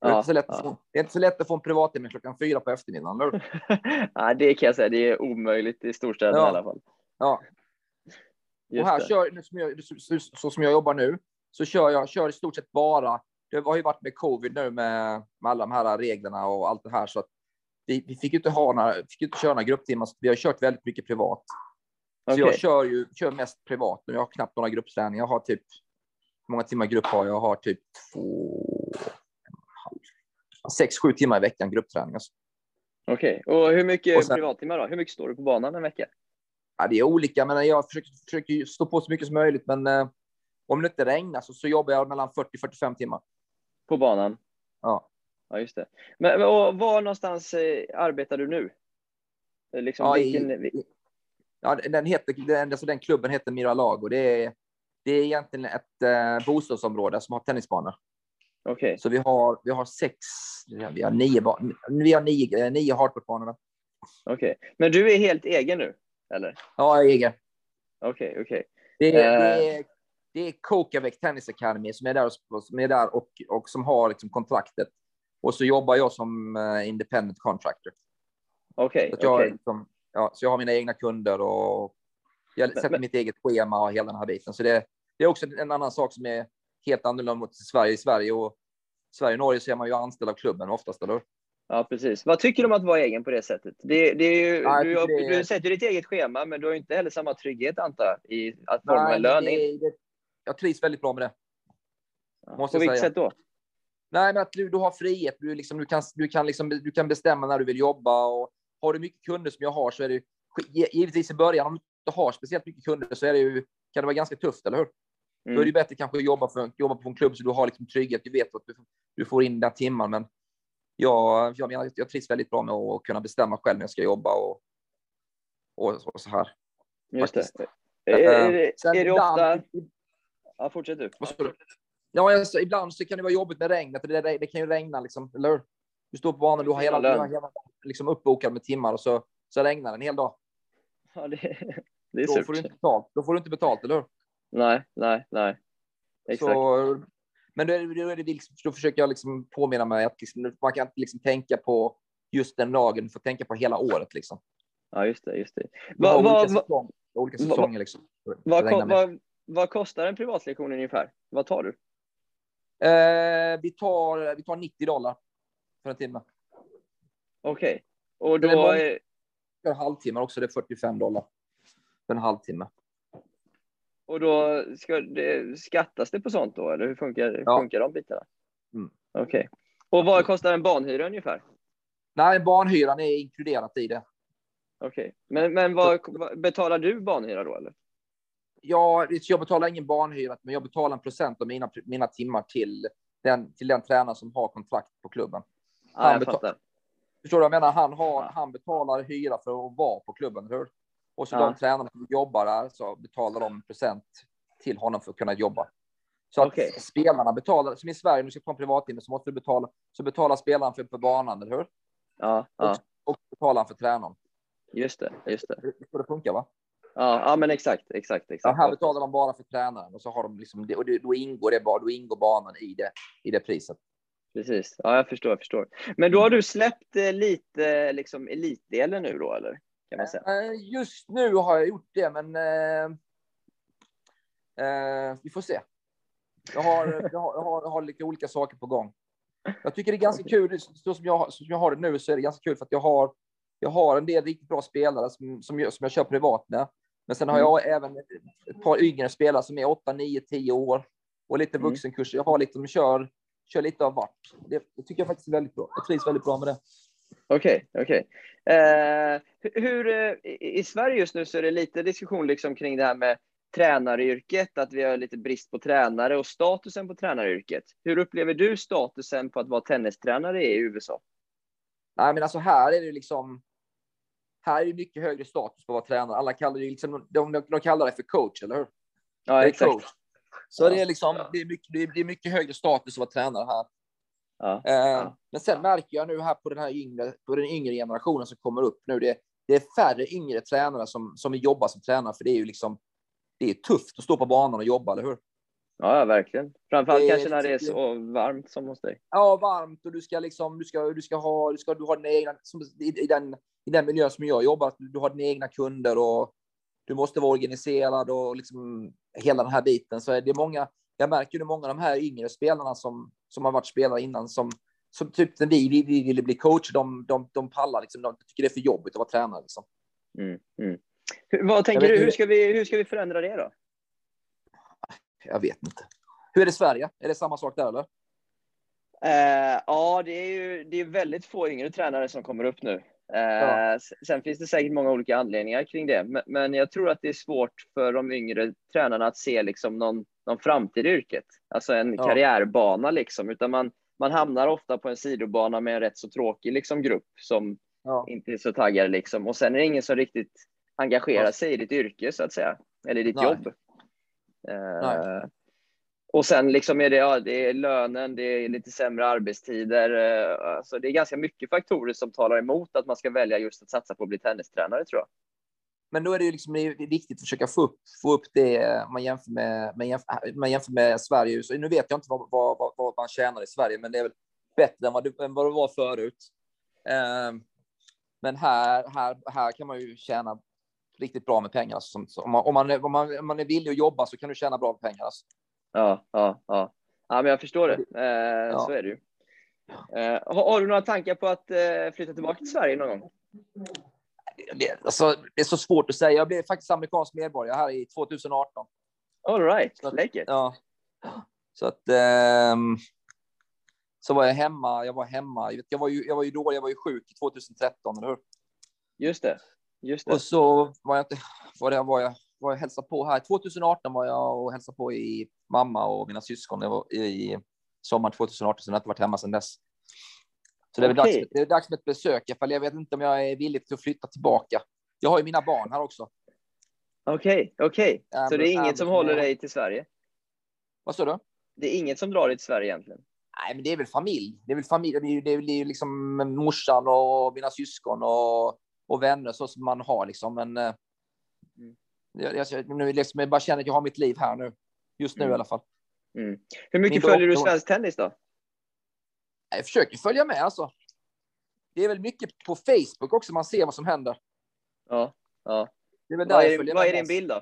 Det är, Ja, inte så lätt ja. få, det är inte så lätt att få en privattimme klockan fyra på eftermiddagen, eller? Nej, det kan jag säga. Det är omöjligt i storstäderna Ja. i alla fall. Ja. Just och här det. kör, som jag, så, så, som jag jobbar nu, så kör jag kör i stort sett bara, det har ju varit med covid nu med, med alla de här reglerna och allt det här, så att vi, vi fick ju inte ha några, fick inte köra några grupptimmar, så vi har kört väldigt mycket privat. Så Okej. jag kör ju kör mest privat nu. Jag har knappt några gruppträningar. Jag har typ, hur många timmar grupp har jag? Jag har typ två, en och en halv, sex, sju timmar i veckan gruppträning. Alltså. Okej. Och hur mycket Och sen- privattimmar då? Hur mycket står du på banan en vecka? Ja, det är olika, men jag försöker, försöker stå på så mycket som möjligt. Men eh, om det inte regnar så, så jobbar jag mellan 40 45 timmar. På banan? Ja. Ja, just det. Men, och var någonstans eh, arbetar du nu? Eh, Liksom, Ja, vilken, i, ja, den, heter, den, alltså den klubben heter Miralago. Det är, det är egentligen ett eh, bostadsområde som har tennisbanor. Okej. Så vi har, vi har sex, vi har nio, vi har nio, eh, nio hardcourtbanor. Okej. Men du är helt egen nu? Eller? Ja, jag är egen. Okej, okej. Det är, Eh. det är, det är Kokavek Tennis Academy som är där, och, som, är där och, och som har liksom kontraktet. Och så jobbar jag som eh, independent contractor. Okej, jag, okej. liksom, ja, så jag har mina egna kunder och jag sätter men- mitt eget schema och hela den här biten. Så det, det är också en annan sak som är helt annorlunda mot Sverige. I Sverige och Sverige och Norge så är man ju anställd av klubben oftast, eller? Ja, precis. Vad tycker du om att vara egen på det sättet? Det, det är ju, jag du, det du sätter ditt eget schema, men du har ju inte heller samma trygghet, antar jag, i att forma Nej, en lön. det, jag trivs väldigt bra med det. Ja, måste På vilket säga. sätt då? Nej, men att du, du har frihet. Du, liksom, du, kan, du, kan liksom, du kan bestämma när du vill jobba. Och har du mycket kunder som jag har så är det ju, givetvis i början, om du inte har speciellt mycket kunder så är det ju, kan det vara ganska tufft, eller hur? Då är det Mm. bättre kanske att jobba, för, jobba på en klubb så du har liksom trygghet. Du vet att du, du får in dina timmar. Men jag, jag, menar, jag trivs väldigt bra med att kunna bestämma själv när jag ska jobba och, och, och så här. Just det. faktiskt. Är, är, Eh, är, det ofta... ibland- Ja, fortsätt du. Ja, alltså, ibland så kan det vara jobbigt med regnet. Det, det, det kan ju regna, liksom, eller hur? Du står på banan, du har hela, du har hela liksom, uppbokad med timmar och så, så regnar det en hel dag. Ja, det, det är Då surt. får, du inte betalt. då får du inte betalt, eller hur? Nej, nej, nej. Exakt. Så, men då, är det, då, är det då försöker jag liksom påminna mig att liksom, man kan inte liksom tänka på just den dagen, du får tänka på hela året. Liksom. Ja, just det. Just det. Vad, vad, olika, vad, säsong, olika vad- säsonger. Liksom. vad, vad, kostar en privatlektion ungefär? Vad tar du? Eh, vi, tar, vi tar 90 dollar för en timme. Okej. Och Det är då... är- För en halvtimme också, det är 45 dollar. För en halvtimme. Och då ska det, skattas det på sånt då, eller hur funkar, Ja. funkar de bitarna? Mm. Okej. Och vad kostar en banhyra ungefär? Nej, barnhyran är inkluderat i det. Okej. Men, men vad, betalar du banhyra då, eller? Jag, jag betalar ingen barnhyra, men jag betalar en procent av mina, mina timmar till den, till den tränare som har kontrakt på klubben. Ja, Han jag betal- fattar. Förstår du? vad Jag menar, han, har, Ja. han betalar hyra för att vara på klubben, hur? Och så Ja. de tränarna som jobbar där så betalar de procent till honom för att kunna jobba. Så att Okej. spelarna betalar, som i Sverige, om du ska ta en privattimme så måste du betala, så betalar spelaren för, för banan, eller hur? Ja, ja, Och betalar han för tränaren. just det. Just det. Det så det funkar, va? Ja, ja men exakt, exakt, Ja, exakt. här betalar de bara för tränaren och så har de liksom det, och då ingår det bara, då ingår banan i det, i det priset. Precis. Ja, jag förstår, jag förstår. Men då har du släppt eh, lite liksom elitdelen nu då, eller? Kan man säga. Eh, Just nu har jag gjort det, men eh, eh, vi får se. Jag har, jag, har, jag, har, jag har lite olika saker på gång. Jag tycker det är ganska kul, så som jag, som jag har det nu så är det ganska kul för att jag har, jag har en del riktigt bra spelare som, som, jag, som jag kör privat med. Men sen har Mm. jag även ett par yngre spelare som är 8, 9, 10 år och lite Mm. vuxenkurser. Jag har lite, de kör, kör lite av vart. Det, det tycker jag faktiskt är väldigt bra. Jag trivs väldigt bra med det. Okej, okej. Eh, hu- hur, eh, i, Sverige just nu så är det lite diskussion liksom kring det här med tränaryrket, att vi har lite brist på tränare och statusen på tränaryrket. Hur upplever du statusen på att vara tennistränare i USA? Nej, men alltså här är det liksom. Här är det mycket högre status på att vara tränare. Alla kallar det liksom, de, de, de kallar det för coach, eller hur? Ja, exakt. coach. Så det är liksom, det är mycket, det är mycket högre status att vara tränare här. Ja. Eh, Men sen märker jag nu här på den här yngre, på den yngre generationen som kommer upp nu, det, det är färre yngre tränare som, som vill jobba som tränare, för det är ju liksom, det är tufft att stå på banan och jobba, eller hur? ja, verkligen. Framförallt Det kanske när det är så varmt som hos dig. Ja, varmt och du ska liksom, du ska, du ska ha, du ska, du har dina egna, som, i, i, den, i den miljö som jag jobbar, att du har dina egna kunder och du måste vara organiserad och liksom hela den här biten. Så är det många, jag märker ju många av de här yngre spelarna som, som har varit spelare innan som, som typ när vi, vi, vi ville bli coach, de, de, de pallar liksom, de tycker det är för jobbigt att vara tränare liksom. Mm, mm. Hur, vad tänker du? Hur ska, vi, hur ska vi förändra det då? Jag vet inte. Hur är det i Sverige? Är det samma sak där eller? Eh, ja, det är ju det är väldigt få yngre tränare som kommer upp nu. Eh, Ja. Sen finns det säkert många olika anledningar kring det, men, men jag tror att det är svårt för de yngre tränarna att se liksom någon, någon framtid i yrket, alltså en Ja. karriärbana liksom, utan man, man hamnar ofta på en sidobana med en rätt så tråkig liksom, grupp som Ja. inte är så taggade liksom, och sen är det ingen som riktigt engagerar sig i ditt yrke så att säga, eller i ditt Nej. jobb. Nej. och sen liksom är det, ja, det är lönen, det är lite sämre arbetstider. eh, Alltså det är ganska mycket faktorer som talar emot att man ska välja just att satsa på att bli tennistränare tror jag. Men då är det ju liksom, viktigt att försöka få upp, få upp det man jämför med, man jämför, man jämför med Sverige. Så nu vet jag inte vad, vad, vad, man tjänar i Sverige, men det är väl bättre än vad det, än vad det var förut. Eh, men här, här, här kan man ju tjäna riktigt bra med pengar. Alltså, om, man, om, man, är- om, man, om man är villig att jobba så kan du tjäna bra med pengar. Alltså. Ja, ja, ja. Ja, men jag förstår det. Eh, Ja. Så är det ju. Eh, har, har du några tankar på att eh, flytta tillbaka till Sverige någon gång? Det, alltså, det är så svårt att säga. Jag blev faktiskt amerikansk medborgare här i 2018. All right, Så läckert. Ja. Så att ehm, så var jag hemma. Jag var hemma. Jag, jag var ju, jag var ju dålig. Jag var ju sjuk 2013, eller hur? Just det. Just det. Och så var jag inte. Var det var jag var jag hälsade på här 2018 var jag och hälsade på i mamma och mina syskon. Det var i sommar 2018, så jag har inte varit hemma sedan dess. Så det är, Okej. dags, det är dags med ett besök. Ifall jag vet inte om jag är villig till att flytta tillbaka. Jag har ju mina barn här också. Okej, okej. Ja, Så det är inget som håller dig till Sverige? Vad sa du? Det är inget som drar dig till Sverige egentligen? Nej, men det är väl familj. Det är väl familj. Det är, ju- det är, väl- det är ju liksom morsan och mina syskon och, och vänner så som man har liksom. Men eh, Mm. jag, jag, nu liksom, jag bara känner att jag har mitt liv här nu. Just nu Mm. i alla fall. Mm. Hur mycket Min följer du dotter- svensk tennis då? Jag försöker följa med alltså. Det är väl mycket på Facebook också man ser vad som händer. Ja, ja. Det är väl där Vad är, vad är din bild då?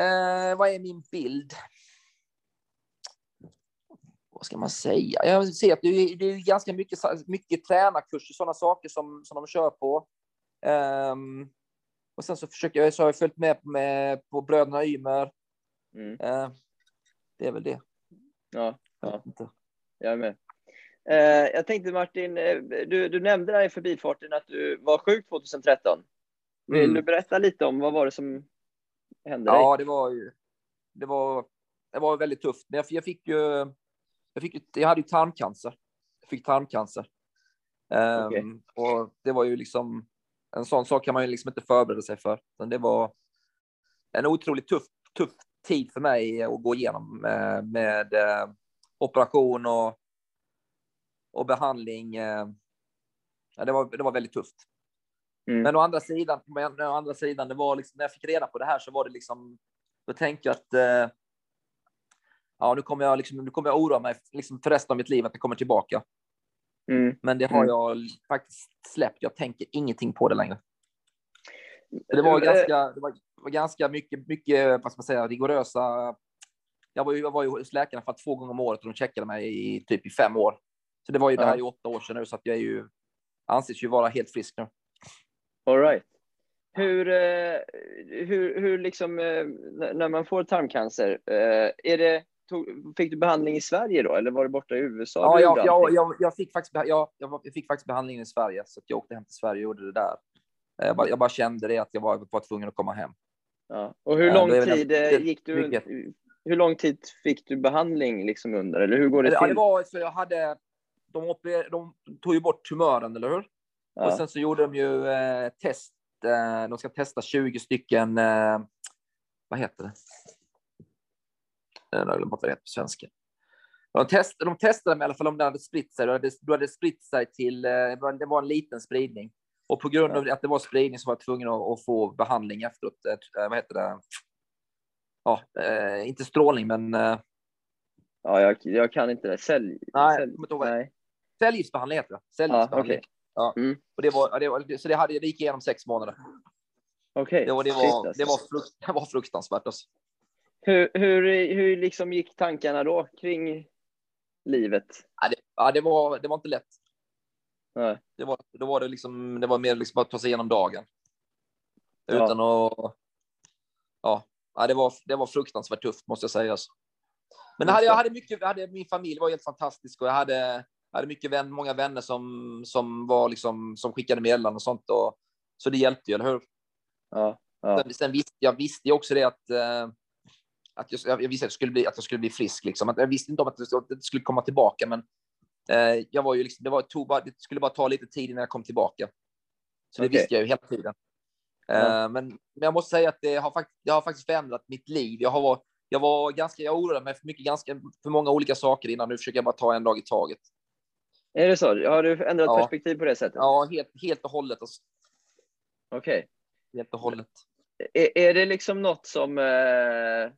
Eh, vad är min bild? Vad ska man säga? Jag ser att det är, det är ganska mycket, mycket tränarkurser, sådana saker som, som de kör på. Ehm, och sen så försöker jag, så har jag följt med, med på bröderna Ymer. Mm. Eh, det är väl det. Ja, Ja. Jag är med. Eh, jag tänkte Martin, eh, du, du nämnde där i förbifarten att du var sjuk 2013. Vill Mm. du berätta lite om vad var det som hände dig? Ja, det var ju. Det var, det var väldigt tufft. Jag, jag fick ju. Jag, fick, jag hade ju tarmcancer. Jag fick tarmcancer. Ehm, Okej. Och det var ju liksom. En sån sak kan man ju liksom inte förbereda sig för. Men det var en otroligt tuff, tuff tid för mig att gå igenom med, med eh, operation och, och behandling. Eh, ja, det, var, det var väldigt tufft. Mm. Men å andra sidan, men å andra sidan, det var liksom, när jag fick reda på det här så var det liksom, då tänkte jag att eh, ja, nu kommer jag liksom, nu kommer jag oroa mig liksom för resten av mitt liv att det kommer tillbaka. Mm. Men det har Mm. jag faktiskt släppt. Jag tänker ingenting på det längre. Det var Eh, ganska, det var, var ganska mycket, mycket, vad ska man säga, rigorösa. Jag var ju, jag var ju hos läkarna för två gånger om året och de checkade mig i typ i fem år. Så det var ju det här i åtta år sedan nu, så att jag är ju anses ju vara helt frisk nu. All right. Hur, eh, hur, hur liksom, eh, när man får tarmcancer, eh, är det, tog, fick du behandling i Sverige då, eller var det borta i USA? Ja, jag, jag, jag, jag, fick faktiskt, jag, jag, fick faktiskt behandlingen i Sverige, så jag åkte hem till Sverige och gjorde det där. Jag bara, jag bara kände det att jag var, var tvungen att komma hem. Ja. Och hur lång tid gick du, mycket. Hur lång tid fick du behandling liksom under, eller hur går det Ja, till? det var så jag hade, de, operer- de tog ju bort tumören, eller hur? Och Ja. sen så gjorde de ju eh, test. Eh, de ska testa 20 stycken, eh, vad heter det? Eh, Jag har glömt vad det heter på svenska. De, test, de testade i alla fall om det hade spritt sig. Då hade, spritt sig till, eh, det var- en liten spridning. Och på grund av att det var spridning så var jag tvungen att, att få behandling efteråt. Eh, vad heter det? Ja, eh, inte strålning, men eh, Ja, jag, jag kan inte det. Sälj... Nej, sälj... Nej. cellgiftsbehandling heter det. Ja, Cellgiftsbehandling. okej. Ja. Mm. Och det var, det var, så det hade det gick igenom sex månader. Okej. Det var, det var, alltså. det var, frukt, det var fruktansvärt. Alltså. Hur, hur, hur liksom gick tankarna då kring livet? Ja, det, ja, det, var, det var inte lätt. Nej. Det var, då var det, liksom, det var mer liksom att ta sig igenom dagen. Ja. Utan att... Ja, ja det, var, det var fruktansvärt tufft måste jag säga. Alltså. Men jag hade, jag hade mycket, hade, min familj var helt fantastisk och jag hade, hade mycket vän, många vänner som, som, var liksom, som skickade meddelanden och sånt. Och, så det hjälpte ju, eller hur? Ja. Ja. Sen, sen visste jag visste också det att, eh, att jag, jag visste att jag, skulle bli, att jag skulle bli frisk. Liksom. Att jag visste inte om att det, skulle komma tillbaka, men eh, jag var ju liksom, det, var, tog bara, det skulle bara ta lite tid innan jag kom tillbaka. Så det Okej. visste jag ju hela tiden. Eh, men, men jag måste säga att det har, faktiskt, det har faktiskt förändrat mitt liv. Jag, har, jag var ganska, jag oroade mig för, mycket, ganska, för många olika saker innan. Nu försöker jag bara ta en dag i taget. Är det så? Har du ändrat Ja. perspektiv på det sättet? Ja, helt, helt och hållet. Alltså. Okej. Helt och hållet. Är, är det liksom något som... Eh...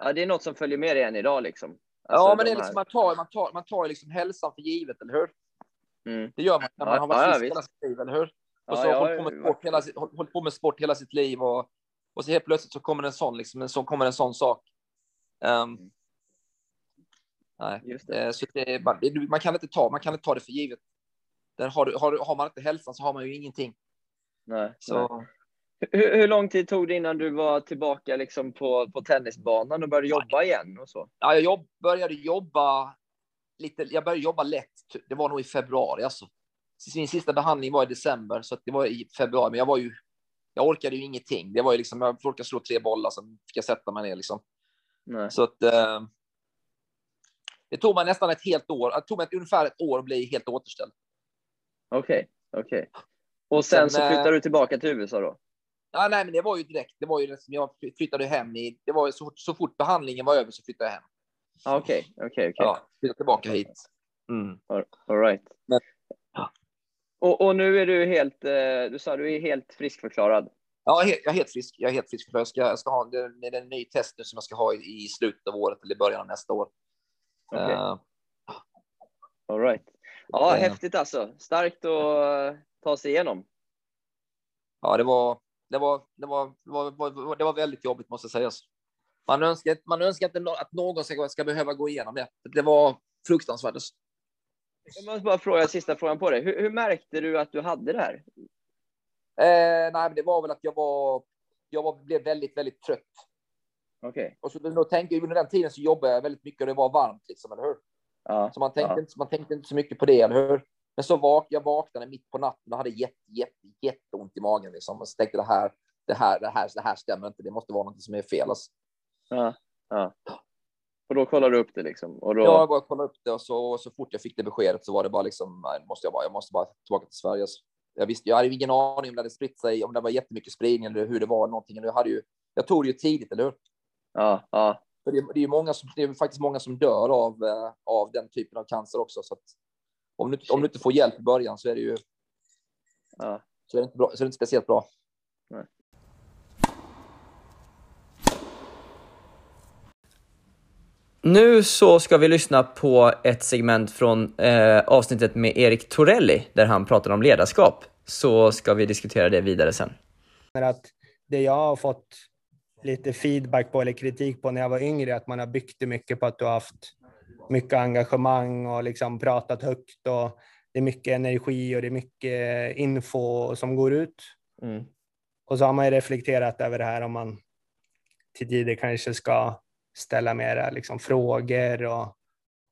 Ja, det är något som följer med dig än idag liksom? Alltså, ja, men det de är liksom, man tar, man tar, man tar ju liksom hälsan för givet, eller hur? Mm. Det gör man när man Ja, har varit ja, frisk hela sitt liv, eller hur? Ja, Och så har hållit på, med sport hela, hållit på med sport hela sitt liv och, och så helt plötsligt så kommer en sån, liksom, sån, kommer en sån sak. Ehm, nej, det. eh, så det, det, man, kan inte ta, man kan inte ta det för givet. Där har, har, har man inte hälsan så har man ju ingenting. Nej, nej. Så, Hur, hur lång tid tog det innan du var tillbaka liksom på, på tennisbanan och började jobba igen? Och så? ja, jag jobb, började jobba lite, jag började jobba lätt. Det var nog i februari alltså. Min sista behandling var i december, så det var i februari. Men jag var ju, jag orkade ju ingenting. Det var ju liksom, jag orkade slå tre bollar, sen fick jag sätta mig ner liksom. Nej. Så att eh, det tog mig nästan ett helt år. Det tog mig ett, ungefär ett år att bli helt återställd. Okej, okej. Och sen, Sen, så eh, flyttade du tillbaka till USA då? Ja, nej, men det var ju direkt. Det var ju liksom, jag flyttade hem i. Det var ju så, så fort behandlingen var över så flyttade jag hem. Okej, okej, okej. Ja, flyttade tillbaka hit. Mm. All all right. Men-. Och, och nu är du helt, eh, du sa du är helt friskförklarad? Ja, jag är, helt frisk. Jag är helt frisk. Jag ska, jag ska ha det, är en ny test nu som jag ska ha i, i slutet av året eller i början av nästa år. Okej. Eh, All right. Ja, Eh. häftigt alltså. Starkt att ta sig igenom. ja, det var, det var, det var, det var, det var väldigt jobbigt måste jag säga. Man önskar, man önskar nå- att någon ska, ska behöva gå igenom det. Det var fruktansvärt. Jag måste bara fråga sista frågan på dig. Hur, hur märkte du att du hade det här? Eh, nej, men det var väl att jag var, jag var, blev väldigt, väldigt trött. Okej. Och så då tänker jag, under den tiden så jobbade jag väldigt mycket och det var varmt, liksom, eller hur? Ja. Så man tänkte, Ja. inte, man tänkte inte så mycket på det, eller hur? Men så vak, jag vaknade mitt på natten och hade jätte, jätte, jätteont i magen. Liksom. Och så tänkte det här, det här, det här, det här stämmer inte. Det måste vara något som är fel. Alltså. ja. ja. Och då kollade du upp det liksom? Och då... Jag bara kollade upp det och så, så fort jag fick det beskedet så var det bara liksom, nej, måste jag bara, jag måste bara tillbaka till Sverige. Alltså. Jag visste, jag hade ingen aning om det hade spritt sig, om det var jättemycket spridning eller hur det var någonting. Jag, hade ju, jag tog det ju tidigt, eller hur? Ja, ja. För det, det är ju många som, det är faktiskt många som dör av, eh, av den typen av cancer också. Så om, du, om du inte får hjälp i början så är det ju ja. så är det inte, bra, så är det inte speciellt bra. Nu så ska vi lyssna på ett segment från eh, avsnittet med Erik Torelli där han pratar om ledarskap. Så ska vi diskutera det vidare sen. Att det jag har fått lite feedback på eller kritik på när jag var yngre är att man har byggt det mycket på att du har haft mycket engagemang och liksom pratat högt och det är mycket energi och det är mycket info som går ut. Mm. Och så har man ju reflekterat över det här om man till tider kanske ska ställa mera liksom frågor och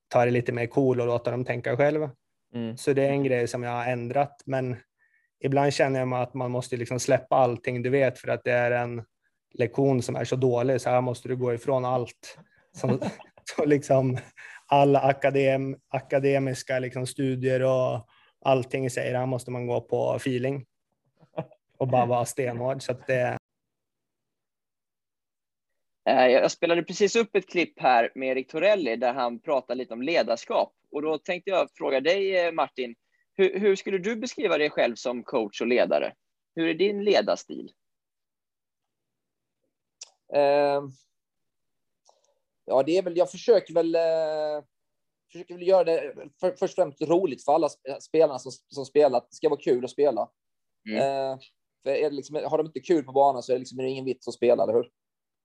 ta det lite mer cool och låta dem tänka själva. Mm. Så det är en grej som jag har ändrat, men ibland känner jag att man måste liksom släppa allting du vet för att det är en lektion som är så dålig så här måste du gå ifrån allt. Som, så liksom, alla akadem, akademiska liksom, studier och allting säger här måste man gå på feeling och bara vara stenhård. Så det, Jag spelade precis upp ett klipp här med Erik Torelli där han pratar lite om ledarskap. Och då tänkte jag fråga dig, eh, Martin, hur, hur skulle du beskriva dig själv som coach och ledare? Hur är din ledarstil? Eh, ja, det är väl, jag försöker väl, eh, försöker väl göra det för, först och främst roligt för alla sp- spelarna som, som spelar. Det ska vara kul att spela. Mm. Eh, för liksom, har de inte kul på banan så är det liksom ingen vits att spela, eller hur?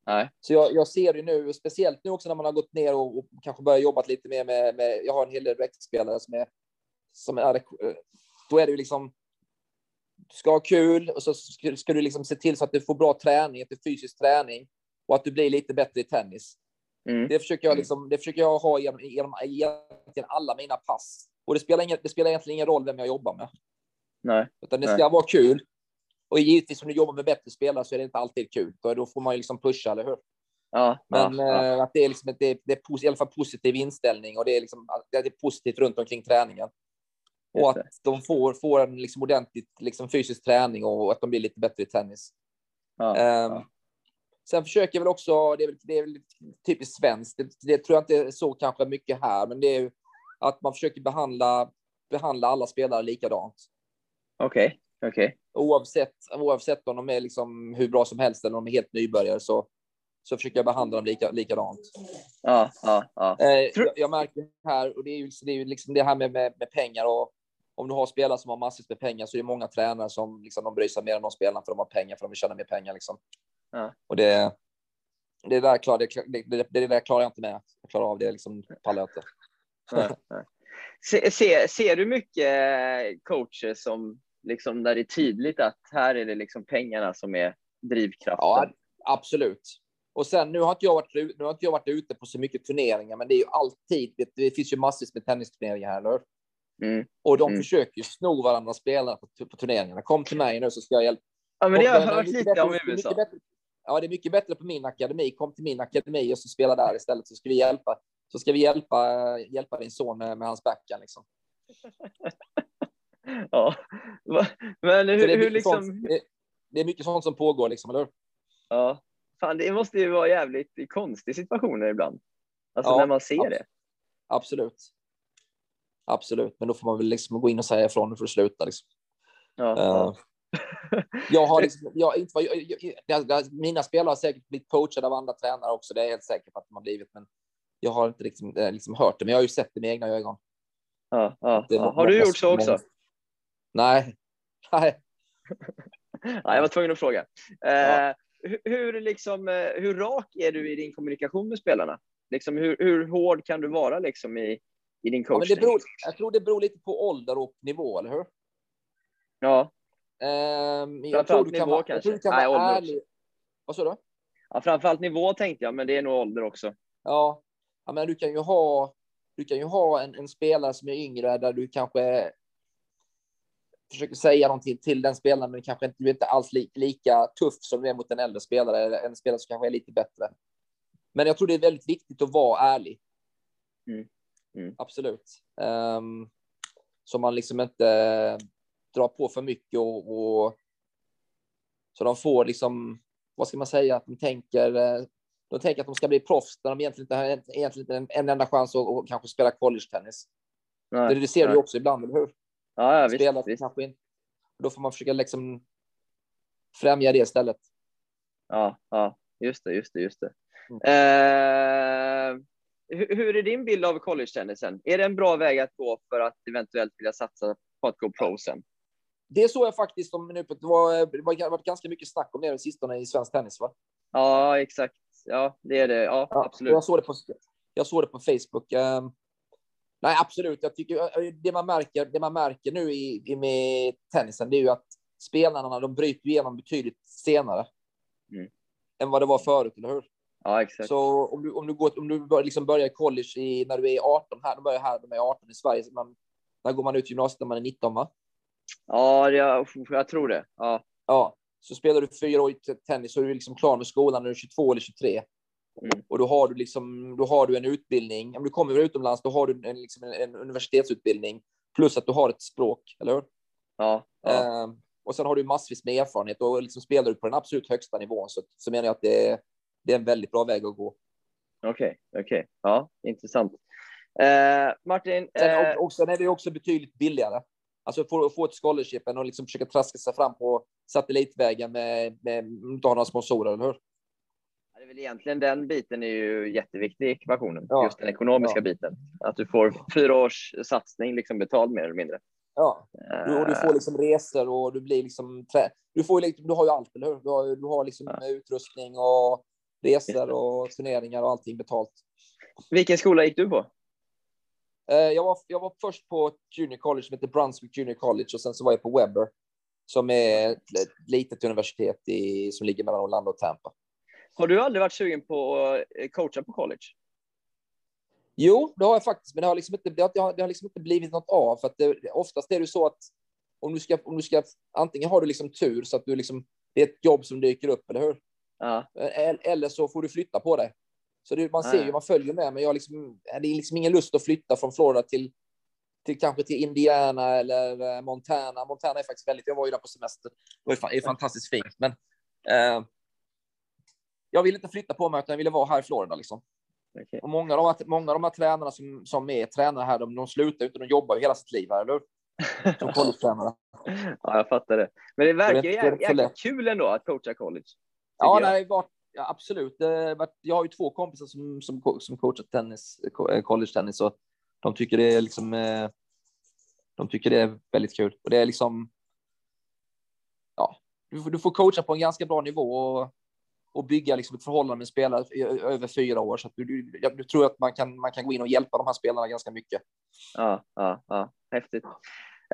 Nej. Så jag, jag ser det nu, speciellt nu också när man har gått ner och, och kanske börjat jobba lite mer med, med, jag har en hel del växtspelare som är, som är, då är det ju liksom, du ska ha kul och så ska, ska du liksom se till så att du får bra träning, att är fysisk träning och att du blir lite bättre i tennis. Mm. Det försöker jag liksom, det försöker jag ha genom, genom egentligen alla mina pass. Och det spelar, ingen, det spelar egentligen ingen roll vem jag jobbar med, Nej. utan det Nej. ska vara kul. Och givetvis om du jobbar med bättre spelare så är det inte alltid kul. Då, då får man ju liksom pusha, eller hur? Ja, Men ja, ja. eh, att det är, liksom, det är, det är i alla fall positiv inställning och det är, liksom, det är positivt runt omkring träningen. Och att de får, får en liksom ordentligt liksom fysisk träning och att de blir lite bättre i tennis. Ja. Sen försöker jag väl också, det är väl, det är väl typiskt svenskt, det, det tror jag inte är så kanske mycket här, men det är ju att man försöker behandla, behandla alla spelare likadant. Okej, okej. Oavsett, oavsett om de är liksom hur bra som helst eller om de är helt nybörjare så, så försöker jag behandla dem lika, likadant. Ja, ja, ja. Eh, jag, jag märker här, och det är ju, det är ju liksom det här med, med, med pengar och om du har spelare som har massvis med pengar så är det många tränare som liksom, de bryr sig mer om de spelarna för de har pengar för de vill tjäna mer pengar. Liksom. Ja. Och det, det, där klar, det, det, det, där klarar jag inte med. Jag klarar av det, liksom, pallar inte. Nej, nej. Se, se, ser du mycket coacher som liksom där det är tydligt att här är det liksom pengarna som är drivkraften? Ja, absolut. Och sen nu har inte jag varit, nu har inte jag varit ute på så mycket turneringar, men det är ju alltid, det, det finns ju massvis med tennisturneringar här, eller? Mm. Och de Mm. försöker ju sno varandra spelare på, på turneringarna. Kom till mig nu så ska jag hjälpa. Ja, men det har jag hört mycket lite om bättre- är USA. bättre- Ja, det är mycket bättre på min akademi. Kom till min akademi och så spela där istället så ska vi hjälpa. Så ska vi hjälpa, hjälpa din son med, med hans backhand liksom. Ja. Men hur, det, är hur mycket liksom... sånt, det, är mycket sånt som pågår liksom, eller hur? Ja. Fan, det måste ju vara jävligt konstiga situationer ibland. Alltså Ja, när man ser absolut. det. Absolut. Absolut, men då får man väl liksom gå in och säga ifrån och få sluta liksom. Ja, ja. Jag har liksom, jag, inte, jag, jag, jag, mina spelare har säkert blivit coachade av andra tränare också. Det är jag helt säker på att de har blivit, men jag har inte liksom, liksom hört det. Men jag har ju sett det med egna ögon. Ja, ja, Det ja. Har du gjort så också? många- Nej. Nej. Ja, jag var tvungen att fråga. Eh, Ja. hur, hur, liksom, eh, hur rak är du i din kommunikation med spelarna? Liksom, hur, hur hård kan du vara liksom, i, i din Ja, coachning? men det beror, jag tror det beror lite på ålder och nivå, eller hur? ja, Ehm, jag tror nivå vara- jag kanske. tror du kan Nej, vara ålder ärlig. Vad sa du? ja, framförallt nivå tänkte jag, men det är nog ålder också. Ja, ja men du kan ju ha, du kan ju ha en, en spelare som är yngre där du kanske försöker säga någonting till den spelaren, men kanske inte, du är inte alls li, lika tuff som du är mot en äldre spelare, eller en spelare som kanske är lite bättre. Men jag tror det är väldigt viktigt att vara ärlig. Mm. Mm. Absolut. Um, så man liksom inte drar på för mycket och, och så de får liksom, vad ska man säga, att de tänker, eh, de tänker att de ska bli proffs när de egentligen inte har egentligen inte en, en enda chans att, att kanske spela college-tennis. Det, det ser du nej. ju också ibland, eller hur? Ja, ja. Spelare visst. kanske inte. Då får man försöka liksom främja det istället. Ja, ja, just det, just det, just det. Mm. Eh, hur, hur är din bild av college-tennisen? Är det en bra väg att gå för att eventuellt vilja satsa på att gå pro sen? Det såg jag faktiskt om nu det var varit ganska mycket snack om det den sistone i svensk tennis, va? Ja, exakt. Ja, det är det. Ja, Ja, absolut. Jag såg det på, jag såg det på Facebook. Ehm, nej, absolut. Jag tycker eh, det man märker, det man märker nu i, i med tennisen, det är ju att spelarna de bryter igenom betydligt senare Mm. än vad det var förut, eller hur? Ja, exakt. Så om du, om du, går, om du bör, liksom börjar college i, när du är 18 här, de börjar här, de är 18 i Sverige, så man, när går man ut gymnasiet när man är 19, va? Ja, jag, jag tror det. Ja, Ja, så spelar du fyra år i tennis så är du liksom klar med skolan när du är 22 eller 23. Mm. Och då har du liksom, då har du en utbildning. Om du kommer utomlands, då har du en, liksom en, en universitetsutbildning plus att du har ett språk, eller hur? Ja, ja. Eh, och sen har du massvis med erfarenhet och liksom spelar du på den absolut högsta nivån så, så menar jag att det är, det är en väldigt bra väg att gå. okej, okej. Ja, intressant. Eh, Martin, Sen, eh, och, sen är det också betydligt billigare. Alltså få, få ett scholarship än att liksom försöka traska sig fram på satellitvägen med, med inte ha några sponsorer, eller hur? Väl egentligen den biten är ju jätteviktig i ekvationen, Ja. just den ekonomiska Ja. biten. Att du får fyra års satsning liksom betald mer eller mindre. Ja, du, och du får Eh, liksom resor och du blir liksom trä, du får liksom, du har ju allt, eller hur? Du har, du har liksom Ja. utrustning och resor och turneringar och allting betalt. Vilken skola gick du på? Eh, jag, var, jag var först på ett junior college som heter Brunswick Junior College och sen så var jag på Webber som är ett litet universitet i, som ligger mellan Orlando och Tampa. Har du aldrig varit sugen på att eh, coacha på college? Jo, det har jag faktiskt, men det har liksom inte, det har, det har, liksom inte blivit något av. För att det, oftast är det så att om du ska, om du ska, antingen har du liksom tur så att du liksom, det är ett jobb som dyker upp, eller hur? Ja, El- Eller så får du flytta på dig. Så det, man ser Ah. ju, man följer med, men jag liksom, det är liksom ingen lust att flytta från Florida till, till kanske till Indiana eller eh, Montana. Montana är faktiskt väldigt, jag var ju där på semester. Det var ju fan- det är fantastiskt fint, men eh, jag ville inte flytta på mig, utan jag ville vara här i Florida liksom. okej. Och många av de många av de här tränarna som, som är tränare här, de, de slutar inte, de jobbar ju hela sitt liv här, eller hur? Som collegetränare. ja, jag fattar det. Men det verkar ju jäk- jäkligt kul ändå att coacha college. Ja, jag. nej, var, ja, absolut. Jag har ju två kompisar som, som, som coachar tennis, co- college-tennis och de tycker det är liksom. eh, De tycker det är väldigt kul och det är liksom. Ja, du, får- du får coacha på en ganska bra nivå och, och bygga liksom ett förhållande med spelare över fyra år så att du, du, jag tror att man kan, man kan gå in och hjälpa de här spelarna ganska mycket. Ja, ja, ja. häftigt.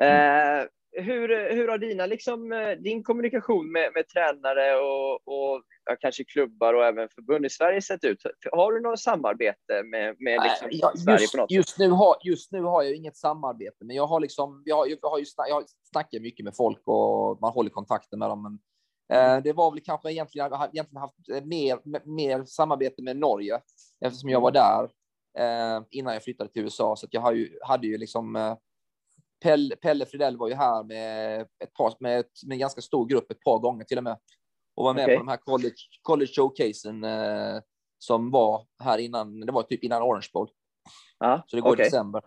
Eh, hur, hur har dina, liksom, eh, din kommunikation med, med tränare och, och ja, kanske klubbar och även förbund i Sverige sett ut? Har du något samarbete med, med liksom, Nej, jag- Sverige just, på något just, nu har, just nu har jag inget samarbete, men jag har liksom, jag har, jag har ju snack, jag snackar mycket med folk och man håller kontakten med dem. Men, det var väl kanske egentligen, jag har egentligen haft eh, mer, mer samarbete med Norge eftersom jag var där eh, innan jag flyttade till USA. Så jag ju, hade ju liksom eh, Pelle, Pelle Fridell var ju här med, ett par, med, ett, med en ganska stor grupp ett par gånger till och med och var med Okej. på de här college, college showcasen eh, som var här innan. Det var typ innan Orange Bowl. Ja, Så det går okej. i december.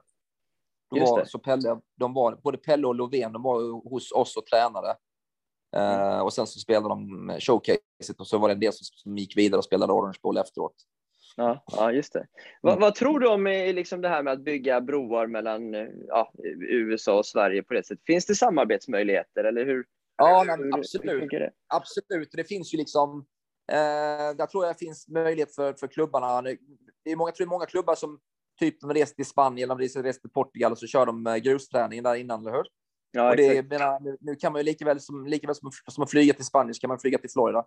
Då var, så Pelle, de var, både Pelle och Lovén, de var hos oss och tränade. Mm. Eh, och sen så spelade de showcaset och så var det en del som, som gick vidare och spelade Orange Bowl efteråt. Ja, ja, just det. Vad, Mm. vad tror du om eh, liksom det här med att bygga broar mellan eh, ja, USA och Sverige på det sättet? Finns det samarbetsmöjligheter eller hur? Ja, hur, hur, hur absolut. funkar det? Absolut. Det finns ju liksom. Eh, där tror jag finns möjlighet för, för klubbarna. Det är många, jag tror det är många klubbar som typ de reser till Spanien eller de reser till Portugal och så kör de grusträning där innan, eller hur? Ja, och det, menar, nu, nu kan man ju lika väl som, lika väl som, som att flyga till Spanien så kan man flyga till Florida.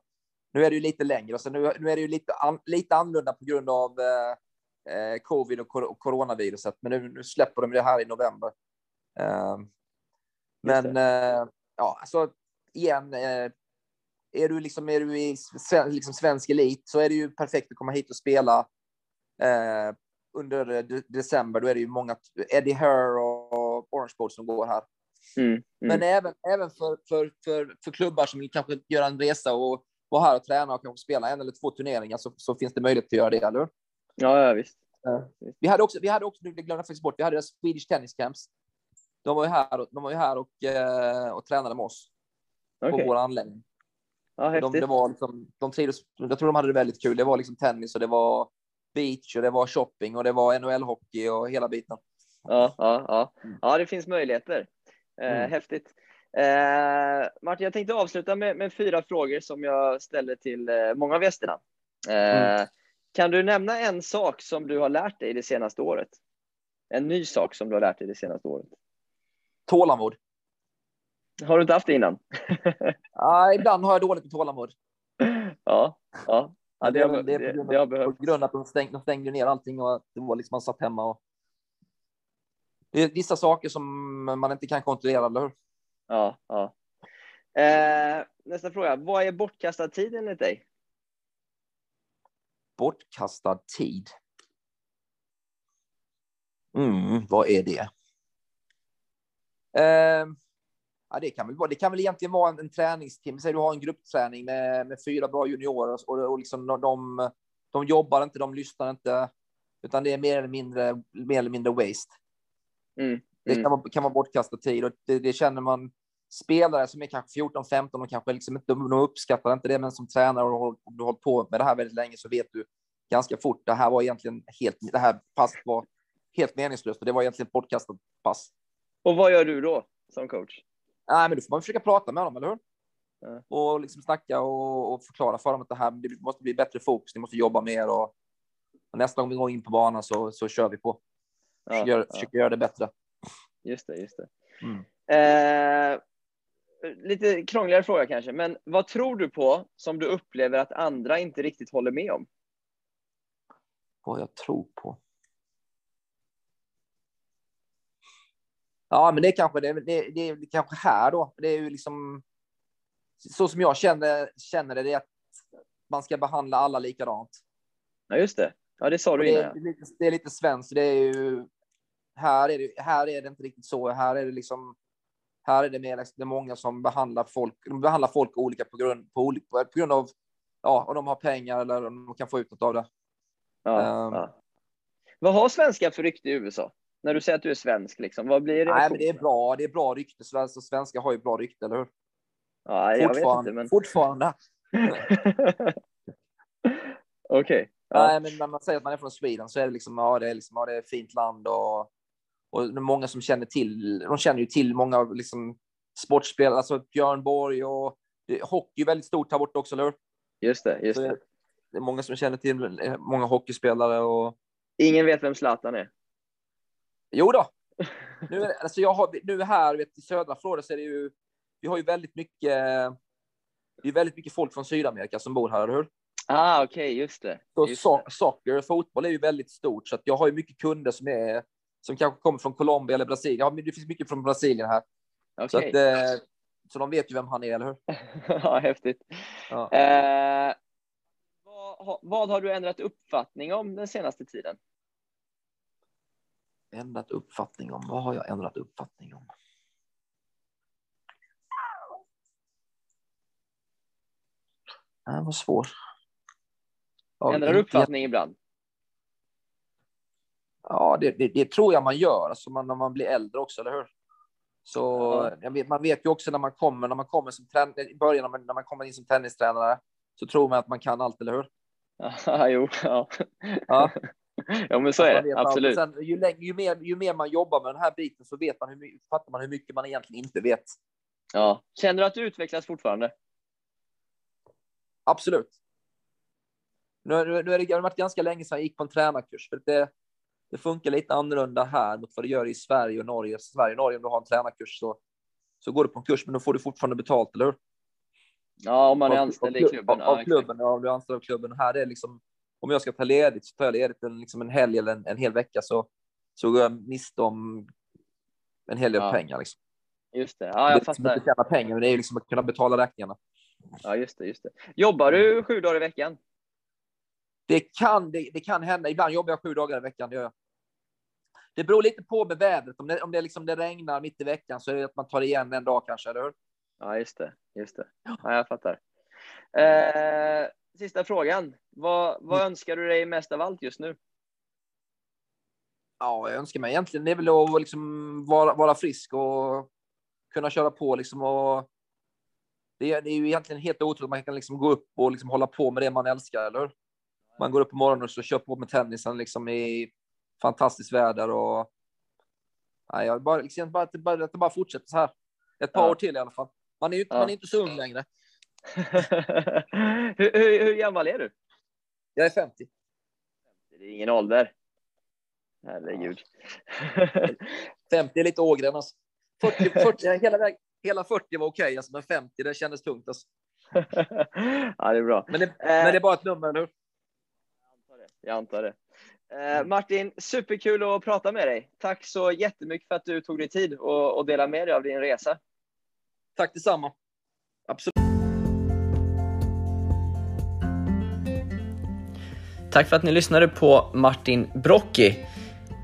Nu är det ju lite längre, så nu, nu är det ju lite, an, lite annorlunda på grund av eh, eh, covid och, och coronaviruset. Men nu, nu släpper de det här i november. Eh, men eh, ja, alltså igen. Eh, är du liksom är du i liksom svensk elit så är det ju perfekt att komma hit och spela eh, under de december. Då är det ju många Eddie Herr och Orange Bowl som går här. Mm, mm. Men även, även för, för, för, för klubbar som vill kanske göra en resa och vara här och träna och kanske spela en eller två turneringar så, så finns det möjlighet att göra det, eller ja, ja, visst. Vi hade också, vi hade också, nu glömde jag faktiskt bort, vi hade Swedish Tennis Camps. De var ju här, och- de var ju här och, eh, och tränade med oss på Okej. vår anläggning. Ja, De, häftigt. det var liksom, de trivdes, jag tror de hade det väldigt kul. Det var liksom tennis och det var beach och det var shopping och det var NHL-hockey och hela biten. Ja, ja, ja. Mm. ja, det finns möjligheter. Eh, Mm. Häftigt. Eh, Martin, jag tänkte avsluta med, med fyra frågor som jag ställer till eh, många av gästerna. Eh, Mm. Kan du nämna en sak som du har lärt dig det senaste året? En ny sak som du har lärt dig det senaste året? Tålamod. Har du inte haft det innan? Ja, ibland har jag dåligt med tålamod. ja, ja. ja det, är har, det, det är på grund det har av- behövts. På grund av att de stängde, de stängde ner allting och det var liksom man satt hemma. Och... Det är vissa saker som man inte kan kontrollera, eller hur? Ja, ja. Eh, nästa fråga. Vad är bortkastad tid enligt dig? bortkastad tid. Mm, vad är det? Eh, ja, det, kan väl vara, det kan väl egentligen vara en, en träningsteam. Säg du har en gruppträning med, med fyra bra juniorer och, och liksom de, de jobbar inte, de lyssnar inte, utan det är mer eller mindre, mer eller mindre waste. Mm. Det kan vara, kan vara bortkastad tid och det, det känner man spelare som är kanske 14, 15 och kanske liksom inte, de uppskattar inte det, men som tränare och du har hållit på med det här väldigt länge så vet du ganska fort. Det här var egentligen helt, det här passet var helt meningslöst och det var egentligen ett bortkastat pass. Och vad gör du då som coach? Nej, men då får man försöka prata med dem, eller hur? Ja. Och liksom snacka och, och, förklara för dem att det här det måste bli bättre fokus. Ni måste jobba mer och, och nästa gång vi går in på banan så, så kör vi på. Försöker, Ja, försöker göra det bättre. Just det, just det. Mm. Eh, lite krångligare fråga kanske, men vad tror du på som du upplever att andra inte riktigt håller med om? Vad jag tror på. Ja, men det är kanske det, det, det är kanske här då. Det är ju liksom så som jag känner, känner det, det är att man ska behandla alla likadant. Ja, just det. Ja, det sa du det, innan. är, lite, det är lite svenskt. Det är ju här är det, här är det inte riktigt så. Här är det liksom. Här är det mer det är många som behandlar folk. De behandlar folk olika på grund på, på grund av ja, om de har pengar eller om de kan få ut något av det. Ja, Ehm. ja. Vad har svenskar för rykte i USA? När du säger att du är svensk, liksom, vad blir Nej, men det är bra. Det är bra rykte. Svenska, svenskar har ju bra rykte, eller hur? Ja, jag vet Fortfarande. inte, men... Fortfarande. Okej. Ja. Nej, men när man säger att man är från Sweden så är det liksom, ja, det är liksom, ja, det är ett fint land och, och det är många som känner till, de känner ju till många liksom sportspelare, alltså Björn Borg och hockey är väldigt stort här borta också, eller hur? Just det, just det. det, är många som känner till eh, många hockeyspelare och Ingen vet vem Zlatan är. jo då. Nu, alltså jag har, nu här vet, i södra Florida så är det ju, vi har ju väldigt mycket, det är väldigt mycket folk från Sydamerika som bor här, eller hur? Ah, okej, just det. Så Just so det. socker, fotboll är ju väldigt stort, så jag har ju mycket kunder som är som kanske kommer från Colombia eller Brasilien. Ja, men det finns mycket från Brasilien här, så Okej. att eh, så de vet ju vem han är, eller hur? ja, häftigt. Ja. Eh, vad, vad har du ändrat uppfattning om den senaste tiden? Ändrat uppfattning om, vad har jag ändrat uppfattning om? Det var svårt. Ja, Ändrar inte- uppfattning ibland? Ja, det, det, det tror jag man gör, alltså man, när man blir äldre också, eller hur? Så jag vet, man vet ju också när man kommer, när man kommer som i början när man, när man kommer in som tennistränare, så tror man att man kan allt, eller hur? Ja, jo. Ja. Ja. ja, men så är det. Absolut. Sen, ju, längre, ju, mer, ju mer man jobbar med den här biten så vet man hur, fattar man hur mycket man egentligen inte vet. Ja. Känner du att du utvecklas fortfarande? Absolut. Nu, nu, nu är det, det har varit ganska länge sedan jag gick på en tränarkurs. För det, det funkar lite annorlunda här mot vad det gör i Sverige och Norge. Sverige och Norge, om du har en tränarkurs så, så går du på en kurs, men då får du fortfarande betalt, eller hur? Ja, om man är anställd av i klubb- klubben. Av, av klubben, ja, om du är anställd av klubben. Här är det liksom, om jag ska ta ledigt så tar jag ledigt en, liksom en helg eller en, en hel vecka så, så går jag miste om en hel del Ja. pengar. Liksom. Just det. Ja, det är jag liksom fattar. inte tjäna pengar, men det är liksom att kunna betala räkningarna. Ja, just det. Just det. Jobbar du sju dagar i veckan? Det kan, det, det kan hända. Ibland jobbar jag sju dagar i veckan. Det, gör jag. Det beror lite på med vädret. Om det, om det, liksom, det regnar mitt i veckan så är det att man tar igen en dag kanske, eller hur? Ja, just det. Just det. Ja, jag fattar. Eh, sista frågan. Vad, vad Mm. önskar du dig mest av allt just nu? Ja, jag önskar mig egentligen det är väl att liksom vara, vara frisk och kunna köra på liksom och det är, det är ju egentligen helt otroligt att man kan liksom gå upp och liksom hålla på med det man älskar, eller hur? Man går upp på morgonen och så kör på med tennisen liksom i fantastiskt väder och nej, jag bara, liksom, bara, att det bara, att det bara fortsätter så här. Ett par Ja. år till i alla fall. Man är ju inte, Ja. man är inte så ung längre. hur, hur, hur gammal är du? Jag är 50. Det är ingen ålder. Herregud. 50 är lite Ågren alltså. 40, 40, hela, väg, hela 40 var okej, alltså, men 50 det kändes tungt. Alltså. ja, det är bra. Men, det, men det är bara ett nummer nu. Jag antar det. Eh, Martin, superkul att prata med dig. Tack så jättemycket för att du tog dig tid och, och delade med dig av din resa. Tack detsamma. Absolut. Tack för att ni lyssnade på Martin Brocchi.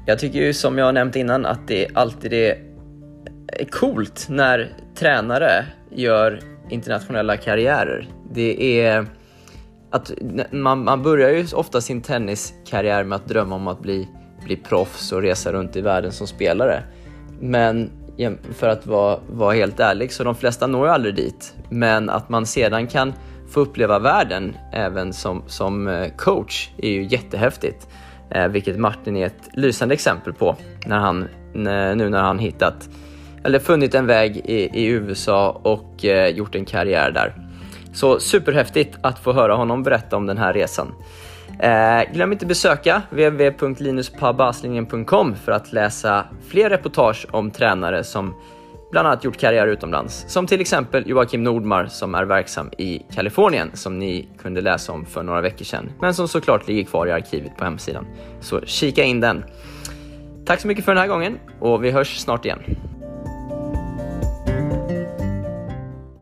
Jag tycker ju som jag nämnt innan att det alltid är coolt när tränare gör internationella karriärer. Det är att man, man börjar ju ofta sin tenniskarriär med att drömma om att bli, bli proffs och resa runt i världen som spelare. Men för att vara, vara helt ärlig så de flesta når ju aldrig dit. Men att man sedan kan få uppleva världen även som, som eh, coach är ju jättehäftigt. Eh, vilket Martin är ett lysande exempel på när han, nu när han hittat eller funnit en väg i, i USA och eh, gjort en karriär där. Så superhäftigt att få höra honom berätta om den här resan. Eh, glöm inte besöka www.linuspabaslingen.com för att läsa fler reportage om tränare som bland annat gjort karriär utomlands. Som till exempel Joakim Nordmar som är verksam i Kalifornien som ni kunde läsa om för några veckor sedan. Men som såklart ligger kvar i arkivet på hemsidan. Så kika in den. Tack så mycket för den här gången och vi hörs snart igen.